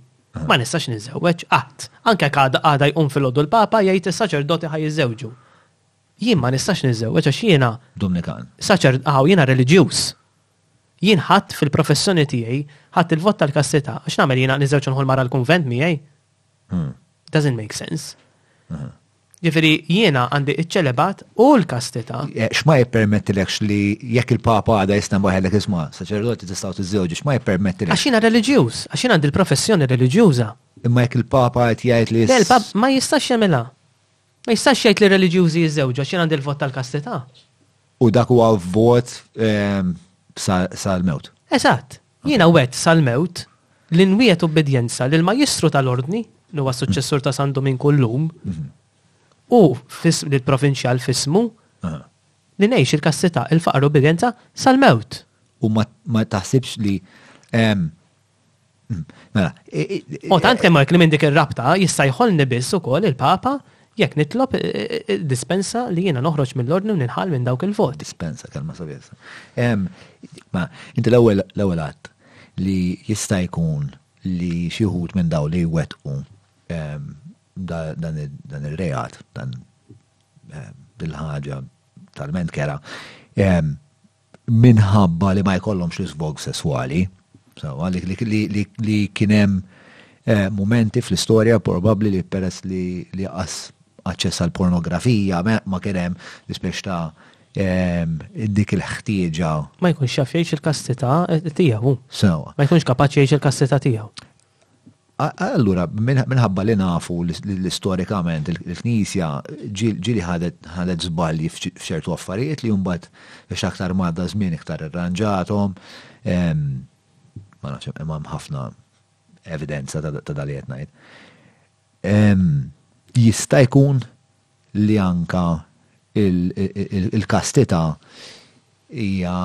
B: ma nistax niżżewweġ qatt. Anke għada jqum fil-għodu l-Papa jgħid is-saċerdoti ħaj jiżżewġu. Jien ma nistax niżżewweġ għax jiena.
A: Dominikan.
B: Saċerd, aw jiena reliġjuż. Jien ħadt fil-professjoni tiegħi, ħadt il-vot tal-kastità, u x'nagħmel jiena niżżewġ u nħu l-mara l-kunvent
A: miegħi?
B: Doesn't make sense. Ġifieri jiena għandi iċ-ċelibat u
A: l-kastità. X'ma jippermettilekx li jekk il-Papa għada jista' jbaħħilek isma' saċerdoti tistgħu tiżżewġu, x'ma jippermettilekx?
B: Għax jiena reliġjuż, għax jien għandi l-professjoni reliġjuża.
A: Imma jekk il-Papa qed jgħid li.
B: Le l-Papa ma jistax jagħmilha. Ma jistax jgħid li reliġjużi jiżżewġu għax jien għandi l-vot tal-kastità.
A: U dak huwa vot ehm, sal-mewt.
B: Eżatt. Jiena wet sal-mewt li nwiet obbedjenza lil majistru tal-ordni li huwa suċċessur ta' San Dominku llum mhm. u l-provinċjal fismu li ngħix il-kastità, il-faqar obbedjenza sal-mewt.
A: U ma taħsibx li ehm, Mela.
B: U tant li Mark li minn dik ir-rabta jista' jħollni biss ukoll il-Papa jekk nitlob eh, eh, eh, dispensa li jiena noħroġ mill-ordni u ninħal minn dawk il-voti.
A: Dispensa, kelma sabiħ. Ma, inti l-ewwel l-ewwel għadd li jista' jkun li xi wħud minn daw li jwettqu dan ir-reat, dan il-ħaġa tal-ment kera, minħabba li ma jkollhomx l-isvog sesswali, sawa, li, li, li, li, li kienem eh, momenti fl-istoria probabli li peress li li qas aċċess għal pornografija ma, ma kienem l-ispex ta' eh, dik il-ħtieġa.
B: Ma jkunx jaf jgħix il-kastità tiegħu.
A: Sawa.
B: Ma jkunx kapaċi jgħix il-kastità tiegħu.
A: Allura, minħabba li nafu li storikament il-Knisja ġili ħadet żbalji f'ċertu affarijiet li mbagħad biex aktar madda żmien iktar irranġathom, ma nafx hemm ħafna evidenza ta' dali qed ngħid. Jista' jkun li anka il-kastità hija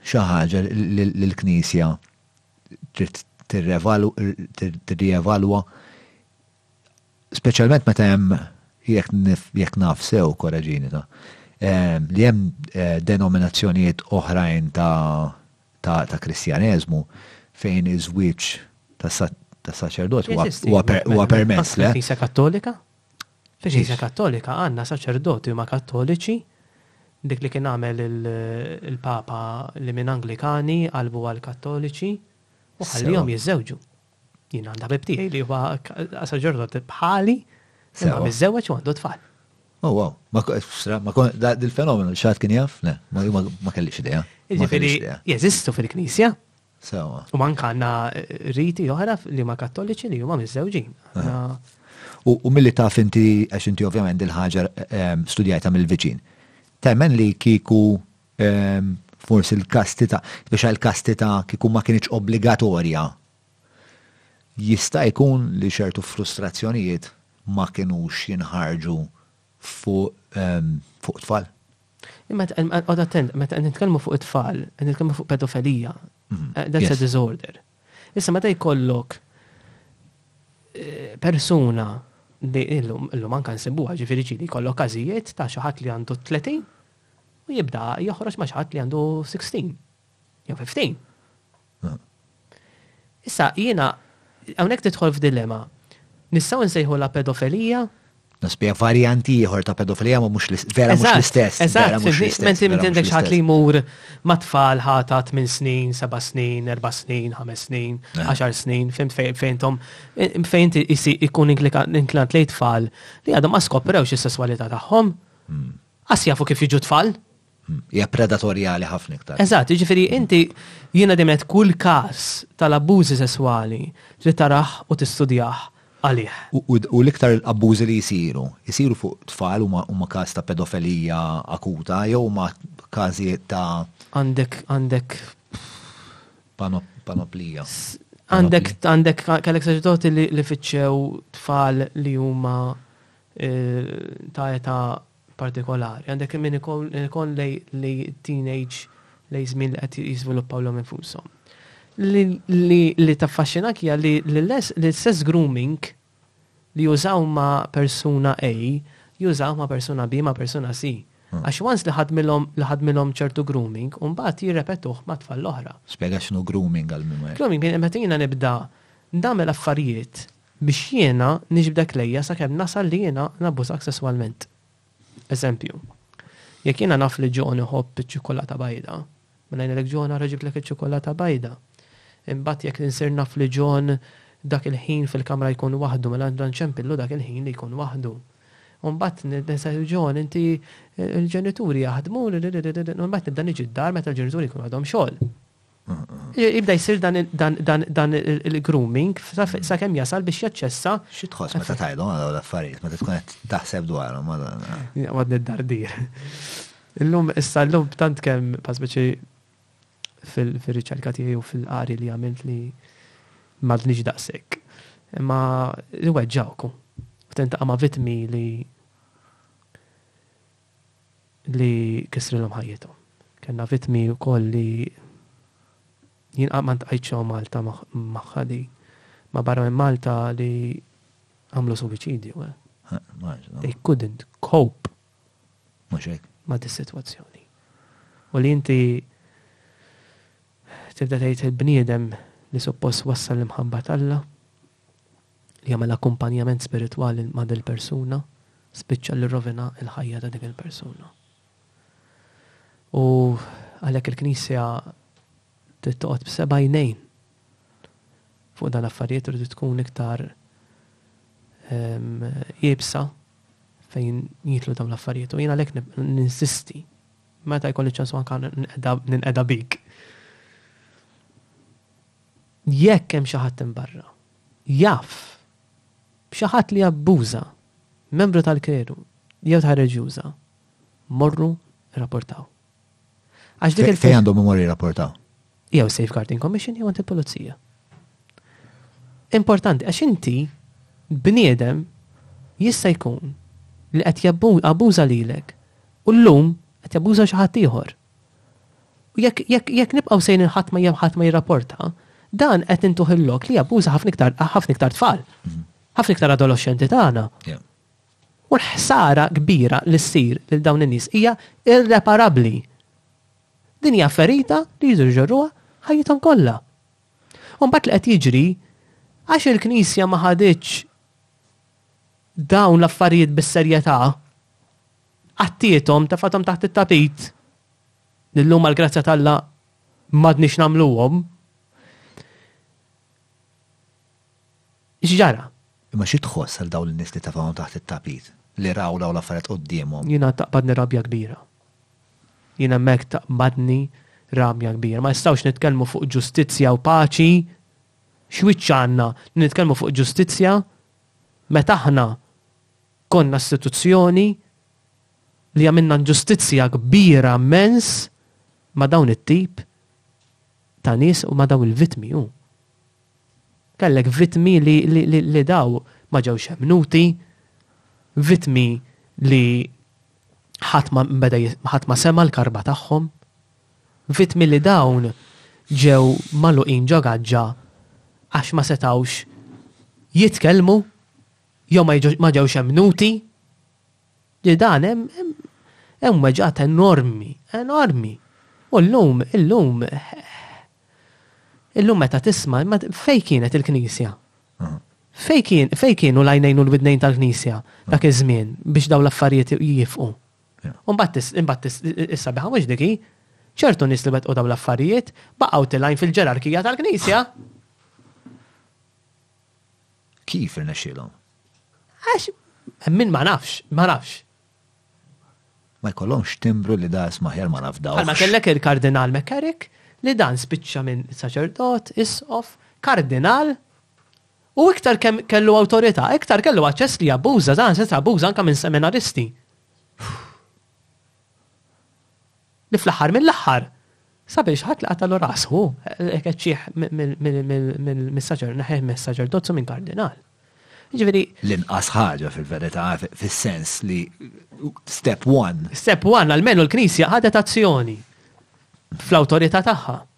A: xi ħaġa li l-Knisja trid tirrievalwa speċjalment meta hemm jekk naf sew korreġini ta' li hemm denominazzjonijiet oħrajn ta' Kristjaneżmu fejn iż-żwieġ tas-saċerdot huwa permess.
B: Il-Knisja Kattolika? Fil-Knisja Kattolika għandna saċerdoti huma Kattoliċi, dik li kien għamel il-Papa li minn Anglikani qalbu għal Kattoliċi u ħallihom jiżżewġu. Jien għandi ħabib tiegħi li huwa saċerdot bħali imma miżżewweġ u għandu tfal.
A: Oh, wow. Ma dil-fenomenu, xaħat kien jaf? Le, ma kellix idea. Ġifiri,
B: jeżistu fil-knisja,
A: Sewa.
B: U manka għanna riti oħra li ma kattoliċi li huma miżżewġin.
A: U mill-li taf inti, għax inti ovvjament il-ħagġa ehm, studjajta mill-viċin. Temmen li kiku ehm, forsi l-kastita, biex l-kastita kiku ma kienieċ obbligatorja. Jista' jkun li ċertu frustrazzjonijiet ma kienux jinħarġu fuq tfal.
B: Imma qod attent, meta qed nitkellmu fuq it-tfal, qed nitkellmu fuq pedofelija.
A: Mhm.
B: Eh, that's a disorder. Issa meta jkollok eh, persuna li illum illum anke nsibuha ġifieri ġieli jkollok każijiet ta' xi ħadd li għandu 30 u jibda joħroġ ma' xi ħadd li għandu 16 jew 15. Issa, jiena, hawnhekk tidħol f'dilema. Nistgħu nsejħulha pedofelija?
A: Nispjega varjanti ieħor ta' pedofelija ma mhux vera mhux l-istess.
B: Eżatt, menti m'intendekx ħadd li jmur ma' tfal ħata 8 snin, 7 snin, 4 snin, 5 snin, 10 snin, fimt fejntom, fejn ikun inklant lejn tfal li għadhom ma skoprewx is-sesswalità tagħhom. Qas jafu kif jiġu tfal.
A: Hija predatorjali ħafna iktar.
B: Eżatt, jiġifieri inti jiena dejjem qed kull każ tal-abbużi sesswali trid tarah u tistudjah għalih.
A: U l-iktar abbużi li jsiru, jsiru fuq tfal huma każ ta' pedofilija akuta jew huma każijiet ta'
B: Għandek għandek
A: panoplija.
B: Għandek għandek kellek saċerdoti li fiċċew tfal li huma eh, ta' età partikolari. Għandek min ikun li teenage lejn żmien li qed jiżviluppaw lilhom infushom. Li taffaxxinak hija li l-istess grooming li jużaw ma' persuna A, jużaw ma' persuna B, ma' persuna C. Għax once li ħadmilhom ċertu grooming, imbagħad jirrepetuh mat-tfal l-oħra.
A: Spjega x'inhu grooming għal
B: min ma jafx. Grooming meta jiena nibda nagħmel affarijiet Biex jiena niġbdek lejja sakemm nasal li jiena nabbużak sesswalment. Eżempju, Jekk jiena naf li John iħobb iċ-ċikkulata bajda, mela ngħidilek John ara ġibtlek iċ-ċikkulata bajda. Imbagħad jekk insir naf li John dak il-ħin fil-kamra jkun waħdu mela nibda nċempillu dak il-ħin li jkun waħdu. U mbagħad nisa John inti l-ġenituri jaħdmu u mbagħad nibda niġi d-dar meta l-ġenituri jkunu għadhom xogħol. Jibda jsir dan il-grooming sa kemm jasal biex jaċċessa.
A: Xi tħoss meta tgħidhom għal l-affarijiet meta tkun qed taħseb dwarhom Madonna.
B: Għad niddardir. Illum issa llum tant kemm pasbiċi fir-riċerka tiegħi u fil-qari li għamilt li m'għadniex daqshekk. Imma iweġġawku. Tintaqa' ma' vittmi li li kisrilhom ħajjithom. Kellna vittmi wkoll li jien qatt ma ntqajtx hawn Malta magħha li ma barra minn Malta li għamlu suwiċidju. Eh. They couldn't cope ma di situazzjoni. U li inti tibda tgħid il-bniedem li suppost wassal l-imħabba talla. li jagħmel akkumpanjament spiritwali ma' dil-persuna, spiċċa li rrovina l-ħajja ta' dik il-persuna. U għalhekk il-Knisja trid toqgħod b'seba' jnejn fuq dan affarijiet trid tkun iktar ehm, jibsa fejn jitlu dawn l-affarijiet. U jien għalhekk ninsisti meta jkolli ċansu anka ninqeda bik. Jekk hemm xi ħadd barra jaf b'xi ħadd li jabbuża membru tal-kleru jew ta' reġjuża, morru rrapportaw.
A: Għax dik il- Fejn għandhom imorru jirrapportaw?
B: Jew Safeguarding Commission jew għand il-Pulizija. Importanti għax inti bniedem jista' jkun li qed jabbuża lilek u llum qed jabbuża xi ħadd ieħor. U jekk jekk jekk nibqgħu sejrin il ħadd ma jew ħadd ma jirrapporta, dan qed intuh il-lok li jabbuża ħafna iktar ħafna iktar tfal. Ħafna iktar adoloxxenti tagħna. U l-ħsara kbira li ssir lil dawn in-nies hija irreparabbli. Din hija ferita li jridu jġorruha ħajjithom kollha. U mbagħad li qed jiġri għax il-Knisja ma ħaditx dawn l-affarijiet bis-serjetà, Għattiethom, tefgħethom taħt it-tapit, li llum għall-grazzja t'Alla m'għadniex nagħmluhom. X'ġara?
A: Imma xi tħoss għal dawn in-nies li tefgħuhom taħt it-tapit, li raw dawn l-affarijiet quddiemhom?
B: Jiena taqbadni rabja kbira. Jien hemmhekk taqbadni rabja kbira. Ma nistgħux nitkellmu fuq ġustizzja u paċi. X'wiċċ għandna li nitkellmu fuq ġustizzja meta aħna Konna istituzzjoni li għamilna inġustizzja kbira mmens ma' dawn it-tip ta' nies u ma' dawn il-vittmi u. Kellek vittmi li daw ma ġewx emmnuti, vittmi li ħadd ma beda ħadd ma sema' l-karba tagħhom, vittmi li dawn ġew magħluqin ġo gaġġa għax ma setgħux jitkellmu. jew ma ġewx emmnuti, li dan hemm weġgħat enormi, enormi. U llum, illum, illum meta tisma' fejn kienet il-Knisja? Fejn kienu l-għajnejn u l-widnejn tal-Knisja dak iż-żmien biex dawn l-affarijiet jifqu? Imbagħad is-sabiħa mhux dik hi, ċertu nies li wettqu dawn l-affarijiet baqgħu tilgħin fil-ġerarkija tal-Knisja.
A: Kif irnexxielhom?
B: Għax, min ma nafx, ma nafx.
A: Ma jkollhomx timbru li da smaħjar ma naf daw.
B: Ma kellek il-Kardinal McCarrick li dan spiċċa minn saċerdot, isqof, kardinal, u iktar kemm kellu awtorità, iktar kellu aċċess li jabbuża, dan se abbuża anka minn seminaristi. Li fl-aħħar mill-aħħar, sabiex ħadd li qatalu ras hu, keċċieh mis-saċerdot, neħħieh mis-saċerdozzu minn kardinal. Jiġifieri.
A: L-inqas ħaġa fil-verità fis-sens li step one.
B: Step one, almenu l-Knisja ħadet azzjoni fl-awtorità tagħha.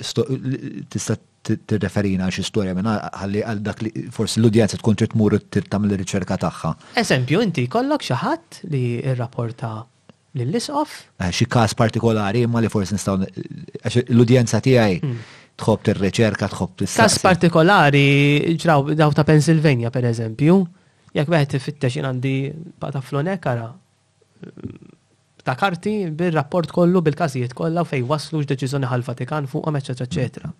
A: Tista' tirreferina għal xi storja minn ħalli għal dak li forsi l-udjenza tkun trid tmur tagħmel ir-riċerka tagħha.
B: Eżempju, inti jkollok xi ħadd li rrapporta lill-Isqof.
A: Eh, xi każ partikolari imma li forsi nistgħu għax l-udjenza tiegħi hmm. tħobb tir-riċerka, tħobb
B: tista'.
A: Każ
B: partikolari ġraw daw ta' Pennsylvania pereżempju, jekk wieħed ifittex jien għandi ta' flonek ara ta' karti bir-rapport kollu bil-każijiet kollha u fejn waslu x'deċiżjoni ħal Vatikan fuqhom, eċetera, eċetera.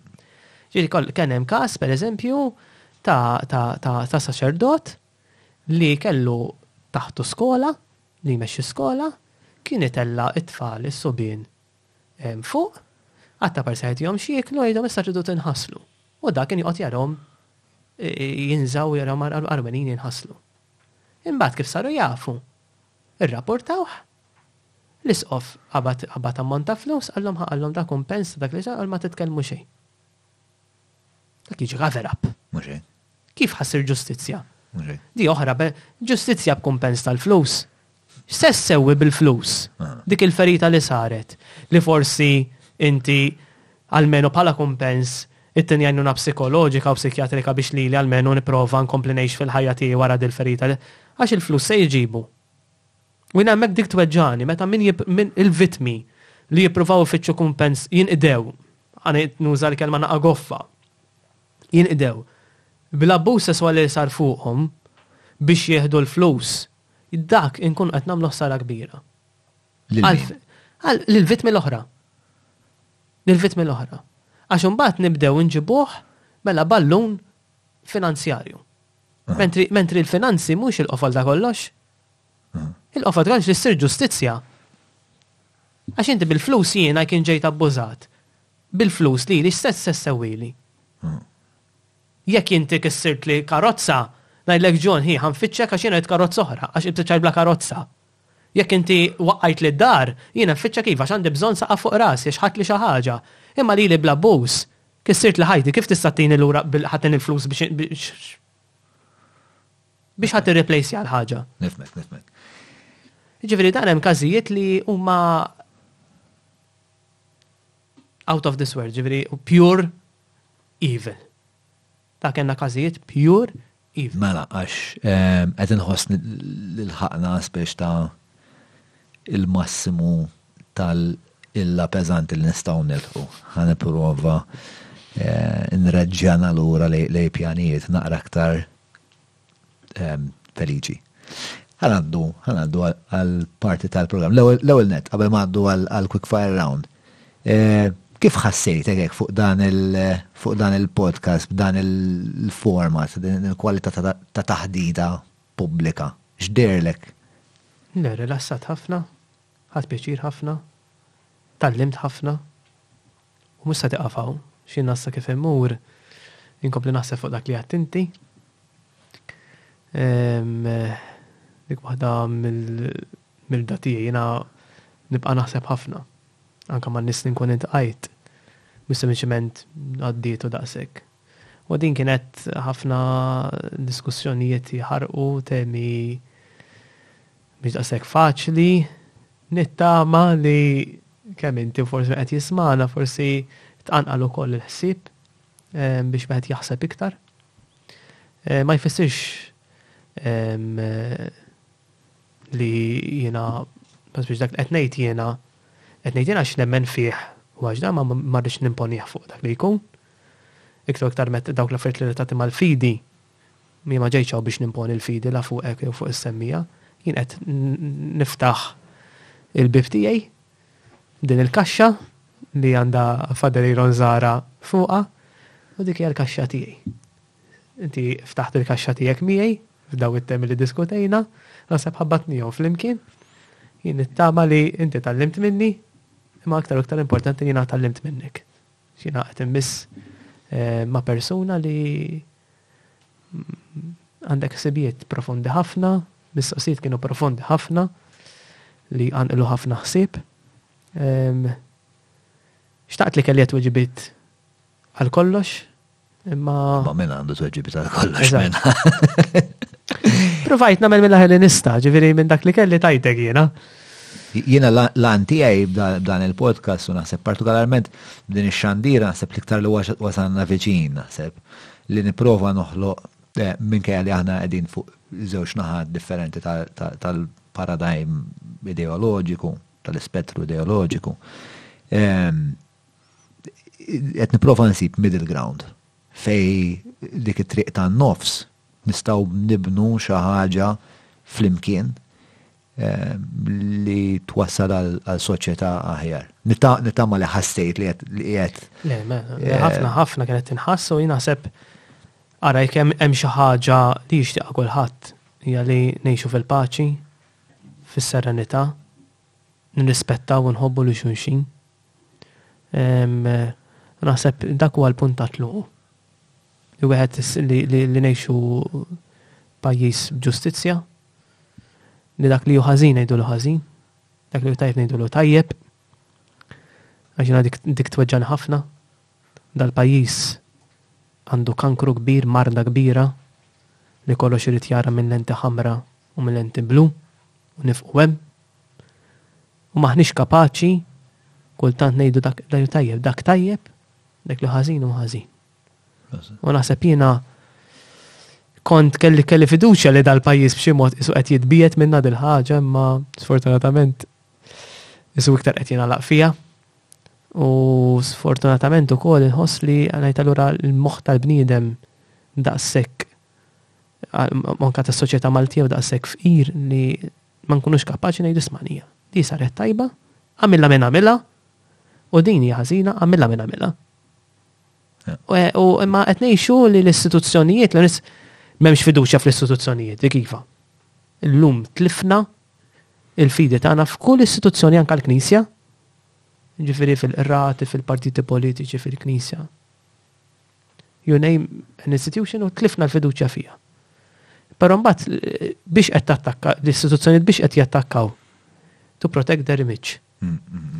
B: Ġieli kien hemm każ, pereżempju, ta' saċerdot li kellu taħtu skola, li jmexxi skola, kien itella it-tfal is-subien fuq, għatta persajt jom xieklu jgħidhom is-saċerdot inħaslu. U dak kien joqgħod jarhom jinżaw jarhom armenin jinħaslu. Imbagħad kif saru jafu, irrapportawh, l-isqof qabad ammont ta' flus, qallhom ħa qallhom da kumpens ta' dak li qal ma titkellmu xejn. Dak jiġi cover up.
A: Mhux hekk.
B: Kif ħa ssir ġustizzja?
A: Mhux hekk.
B: Di oħra, ġustizzja b'kumpens tal-flus. X'se ssewwi bil-flus? Dik il-ferita li saret, li forsi inti almenu bħala kumpens ittini għajnuna psikoloġika u psikjatrika biex lili almenu nipprova nkompli ngħix fil-ħajja tiegħi wara dil-ferita li. Għax il-flus se jġibu. U jiena hemmhekk dik tweġġagħni meta min min il-vittmi li jippruvaw ifittxu kumpens jinqdew, ħa nuża l-kelma naqa' goffa, jinqdew bl-abbuż sesswali li sar fuqhom biex jieħdu l-flus dak inkunu qed nagħmlu ħsara kbira.
A: Lil
B: Għal-
A: min?
B: għal- Lill-vittmi l-oħra. Lill-vittmi l-oħra. Għax imbagħad nibdew inġibuh mela ballun finanzjarju. Ah. Mentri, mentri l-finanzi mhux il-qofol ta' kollox. Ah. Il-qofol ta' kollox li ssir ġustizzja. Għax inti bil-flus jiena kien ġejt abbużat. Bil-flus li li stess se sewwili. Ah. Jekk inti kissirtli karozza, ngħidlek John, hi, ħa nfittxek għax jiena ridt karozza oħra, għax qiegħed iċajr bla karozza. Jekk inti waqqajtli d-dar, jiena nfittxek iva għax għandi bżonn saqaf fuq rasi għax ħadtli xi ħaġa. Imma lili bl-abbuż, kissirtli ħajti, kif tista' tini lura bil ħa tini l-flus biex biex ħa tirreplejsja l-ħaġa?
A: Nifmek, nifmek.
B: Jiġifieri dan hemm każijiet li huma out of this world, ġifieri pure evil. Ta' kellna każijiet pure evil.
A: Mela, għax ehm, qed inħoss l-ħaqna speċ ta' il-massimu tal-illa peżanti li nistgħu nilħu. Ħan prova eh, nreġġjana lura lej pjanijiet naqra aktar feliċi. Għanaddu, għanaddu għal-parti tal-program. L-ewel net, għabel maħaddu għal-quick fire round. Eh, kif ħassejt għek fuq dan il-podcast, b'dan il-format, din il-kwalità ta' taħdida pubblika? X'derlek?
B: Le, rilassat ħafna, ħat pieċir ħafna, tal-limt ħafna. U mhux se tieqaf hawn, x'jiena issa kif immur inkompli naħseb fuq dak li għedt inti. Dik waħda mill-bda tiegħi jiena nibqa' naħseb ħafna. Anke ma' nies li nkun intqajt, mhux sempliċement għaddiet u daqshekk. U din kienet ħafna diskussjonijiet jħarqu temi Mhix daqshekk faċli, nittama li kemm inti u forsi qed jismana forsi tqanqal ukoll il-ħsieb eh, biex wieħed jaħseb iktar. Eh, ma jfissirx eh, li jiena bas biex dak qed ngħid jiena qed ngħid jiena x'nemmen fih u għax dan ma rridx nimponih fuq dak li jkun. Iktar iktar met dawk l-affarijiet li relatati mal-fidi Jien ma ġejtx hawn biex nimponi l-fidi la fuqek jew fuq is-semmiegħa. Jien qed niftaħ il-bieb tiegħi, din il-kaxxa li għandha Fader Aaron Zahra fuqha, u dik hija l-kaxxa tiegħi. Inti ftaħt il-kaxxa tiegħek miegħi f'daw it-temi li diskutejna, naħseb ħabbatnihom flimkien. Jien nittama li inti tallimt minni, imma aktar aktar importanti jiena tallimt minnek. Jiena qed immiss eh, ma' persuna li Għandek ħsibijiet profondi ħafna, mistoqsijiet kienu profondi ħafna li għanqilu ħafna ħsieb. Ehm, xtaqt li kelli tweġibiet għal kollox, imma.
A: Ma minn għandu tweġibiet għal kollox minn.
B: Provajt namel mill-aħħar li nista', ġifieri minn dak li kelli tajtek jiena.
A: Jiena l-għan tiegħi b'dan il-podcast u naħseb partikolarment b'din ix-xandira naħseb l-iktar li wasanna viċin naħseb li nipprova noħloq eh, minkejja li aħna qegħdin fuq żewġ naħat differenti tal-paradigm ideoloġiku, tal-ispettru ideoloġiku. Ehm, qed nipprova nsib middle ground fej dik it-triq ta' nofs nistgħu nibnu xi ħaġa flimkien li twassal għal soċjetà aħjar. Nittama li ħassejt li qed.
B: Le, mela,
A: eh,
B: ħafna ħafna kienet tinħassu jien naħseb ara jekk hemm xi ħaġa li jixtieq kulħadd hija li ngħixu fil-paċi, fis-serenità, nirrispettaw u nħobbu li xulxin. Naħseb dak huwa l-punt tatlu. Li wieħed li ngħixu pajjiż b'ġustizzja, Li dak li hu ħażin ngħidulu ħażin, dak li hu tajjeb ngħidulu tajjeb. Għax jiena dik, dik tweġġan ħafna. Dal-pajjiż għandu kankru kbir, marda kbira, li kollox irid jara minn lenti ħamra u minn lenti blu, u nifqu hemm. U maħniex kapaċi kultant ngħidu dak li tajjeb, dak tajjeb, dak li ħażin u ħażin. U naħseb jiena kont kelli kelli fiduċja li dal-pajjiż b'xi mod isu qed jitbiet minna dil-ħaġa imma sfortunatament isu iktar qed jingħalaq fija. U sfortunatament ukoll inħoss li ngħid allura l-moħħ tal-bniedem daqshekk anka tas-soċjetà Maltija u daqshekk fqir li ma nkunux kapaċi ngħidu smanija. Di saret tajba, għamilha minn għamilha u din hija ħażina għamilha minn
A: għamilha.
B: U imma qed ngħixu li l-istituzzjonijiet l m'hemmx fiduċja fl-istituzzjonijiet dik iva. Illum tlifna il-fidi tagħna f'kull istituzzjoni anke l-Knisja, ġifieri fil-qrati, fil-partiti politiċi, fil-Knisja. You name an institution u tlifna l-fiduċja fija. Però mbagħad biex qed tattakka l-istituzzjonijiet biex qed jattakkaw to protect their image.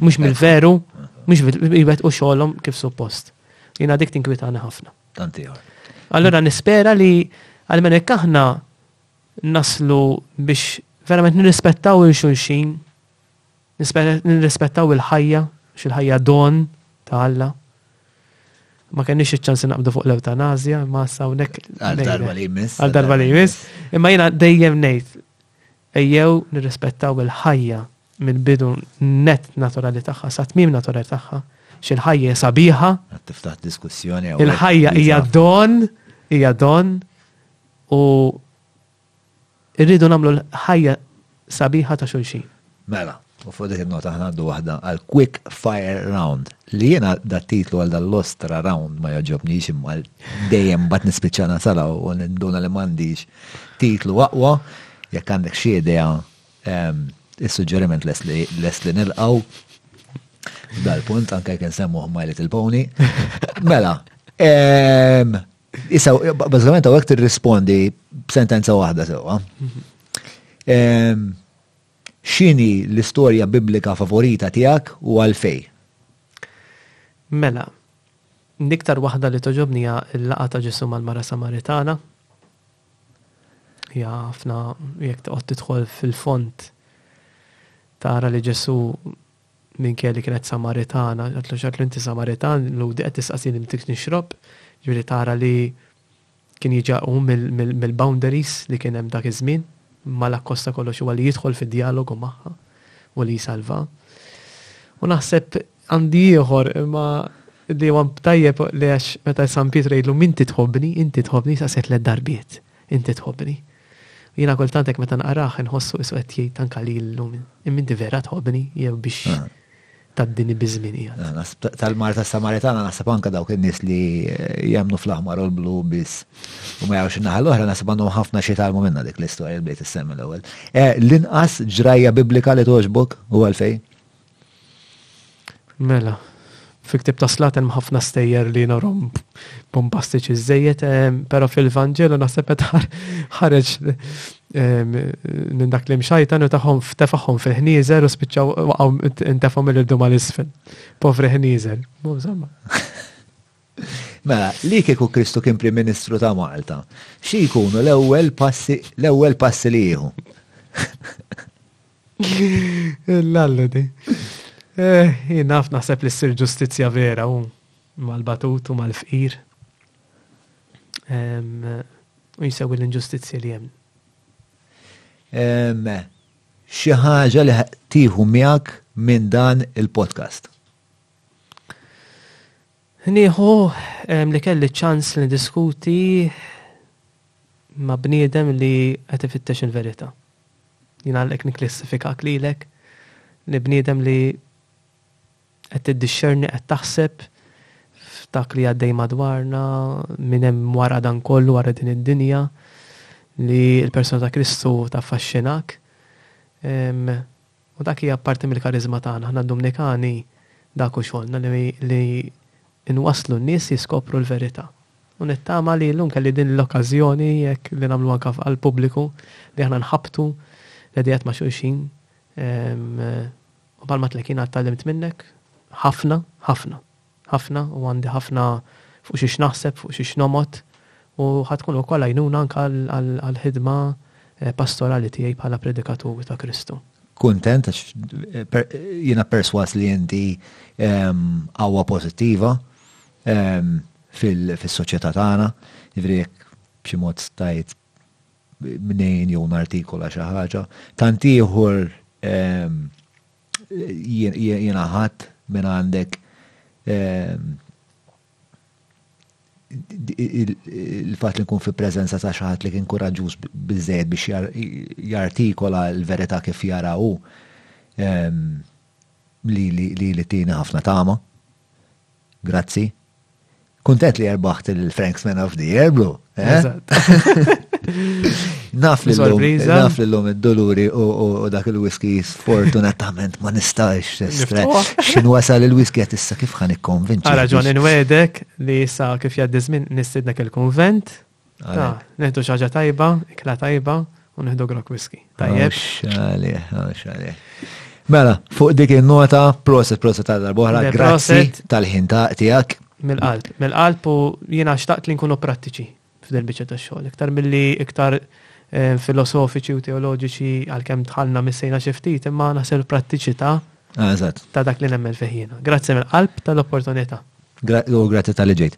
B: Mux mill-veru, mux jibet u xolom kif suppost. Jina dik tinkwitani ħafna.
A: Tanti
B: Allora nispera li għalmen jekk aħna naslu biex verament nirrispettaw il-xulxin, nirrispettaw il-ħajja, xil-ħajja don ta' Alla. Ma kenniex iċ-ċans naqbdu fuq l-eutanazja, ma sawnek.
A: Għal darba li jmiss.
B: Għal darba li jmiss. Imma jina dejjem nejt Ejjew nirrispettaw il-ħajja mill-bidu nett naturali tagħha sa tmiem naturali tagħha, x'il-ħajja hija sabiħa.
A: Qed tiftaħ diskussjoni hawnhekk.
B: Il-ħajja hija don, hija don u rridu nagħmlu l-ħajja sabiħa ta' xulxin.
A: Mela, U fuq dik il-nota ħna għaddu waħda għal Quick Fire Round li jena da titlu għal dal-ostra round ma joġobnix imma dejjem bat nispiċċana sala u ninduna li mandiġ titlu aqwa jekk għandek xie idea ehm, il-sugġeriment les li nilqaw dal-punt anke kien semmu My Little Pony. Mela, ehm, Issa, bazzikament għawek t-rispondi b-sentenza wahda sewa. Ehm, X'inhi l-istorja Biblika favorita tiegħek u għalfejn?
B: Mela, l-iktar waħda li togħġobni hija l-laqgħa ta' Ġesù mal-mara Samaritana. Hija ħafna jekk toqgħod tidħol fil-fond tara li Ġesù minn kelli kienet Samaritana, għatlu xatlu inti Samaritan, l-ludi qed tisqasini mtik nixrob, ġifieri tara li Kien jiġi għaqum mill-boundaries li kien hemm dak iż-żmien. Mal-akkost ta' kollox huwa li jidħol fi djalogu magħha u li jsalvha. U naħseb għandi ieħor imma li huwa tajjeb li għax meta San Pietru jgħidlu minti tħobbni, inti tħobbni, saqsi tliet darbiet, inti tħobbni. Jiena kultant hekk meta naqrah inħossu isu qed jgħid anke lili llum, imma inti vera tħobbni jew biex tad-dini biż-żmien
A: qiegħed. Tal-Marta Samaritana naħseb anke dawk in-nies li jemmnu fl-aħmar u l-blu biss u ma jgħux in-naħa l-oħra naħseb għandhom ħafna xi jtgħallmu minnha dik l-istorja li bdejt issemmi l-ewwel. L-inqas ġrajja Biblika li togħġbok u għalfejn?
B: Mela, fi ktieb ta' slat hemm ħafna stejjer li norhom bombastiċi żejjed, però fil-Vanġelu naħseb qed ħareġ minn dak li mxajtan u taħħom tefaħħom fil-ħnieżer u spiċċaw waqgħu ntefhom il-irdu mal-isfel. Povri ħnieżer.
A: Mela, li kieku Kristu kien Prim Ministru ta' Malta, xi jkunu l-ewwel passi l-ewwel passi li jieħu?
B: L-alla di. Eh, naf naħseb li ssir ġustizzja vera u mal-batut u mal-fqir. u jsegwi l-inġustizzja li
A: hemm. Xi ħaġa li tieħu miegħek minn dan il-podcast?
B: Nieħu li kelli ċans li diskuti ma' bniedem li qed ifittex il-verità. Jien għalhekk nikklassifikak lilek li bniedem li Qed tiddixxerni, qed taħseb f'dak li għaddej madwarna, min hemm wara dan kollu, wara din id-dinja, li l-persuna ta' Kristu taffaxxinak. U dak hija parti mill-kariżma tagħna, aħna d-Dumnikani dak u xogħolna li nwasslu n-nies jiskopru l-verità. U nittama li l-lum kelli din l-okkażjoni jekk li nagħmlu anke għall-pubbliku li aħna nħabtu l-idejat ma' xulxin U bħalma għedtlek jiena tgħallimt minnek ħafna, ħafna, ħafna u għandi ħafna fuq xiex naħseb, fuq xiex nogħmod u ħa tkun ukoll għajnuna anke għall-ħidma eh, pastorali tiegħi bħala predikatur ta' Kristu.
A: Kuntent għax eh, jiena perswas li inti ehm, għawa pożittiva ehm, fil-soċjetà tagħna, jiġri jekk b'xi mod stajt mnejn jew nartikola xi ħaġa. Tant ieħor ehm, jiena ħadd minn għandek ehm, il-fatt li nkun fi preżenza ta' xi ħadd li kien kuraġġuż biżejjed biex jartikola l-verità kif jara hu ehm, li li tieni ħafna tama. Grazzi. Kuntent li erbaħt il-Frank's Man of the Year, bro. Eh? Naf li l-lum, naf li l-lum id-doluri u dak il-whisky sfortunatament ma nistax
B: estre.
A: Xin wasal il-whisky għat issa kif ħan ikkonvinċi.
B: Għara ġon inwedek li issa kif jaddi żmien nistidnek il-konvent. Ta, neħdu xaġa tajba, ikla tajba, u neħdu grok whisky. Tajjeb.
A: Xali, xali. Mela, fuq dik il-nota, proset, proset għal
B: boħra,
A: grazzi tal-ħin ta' tijak.
B: Mil-qalb, mil-qalb u jina xtaqt li nkunu prattiċi f'dil biċċa ta' xogħol, iktar milli iktar eh, filosofiċi u teoloġiċi għal-kem tħalna missejna xiftit, imma naħseb prattiċità
A: ah,
B: ta' dak li nemmel fiħjina. Grazzi mill-qalb tal-opportunità.
A: Grazzi tal-ġejt.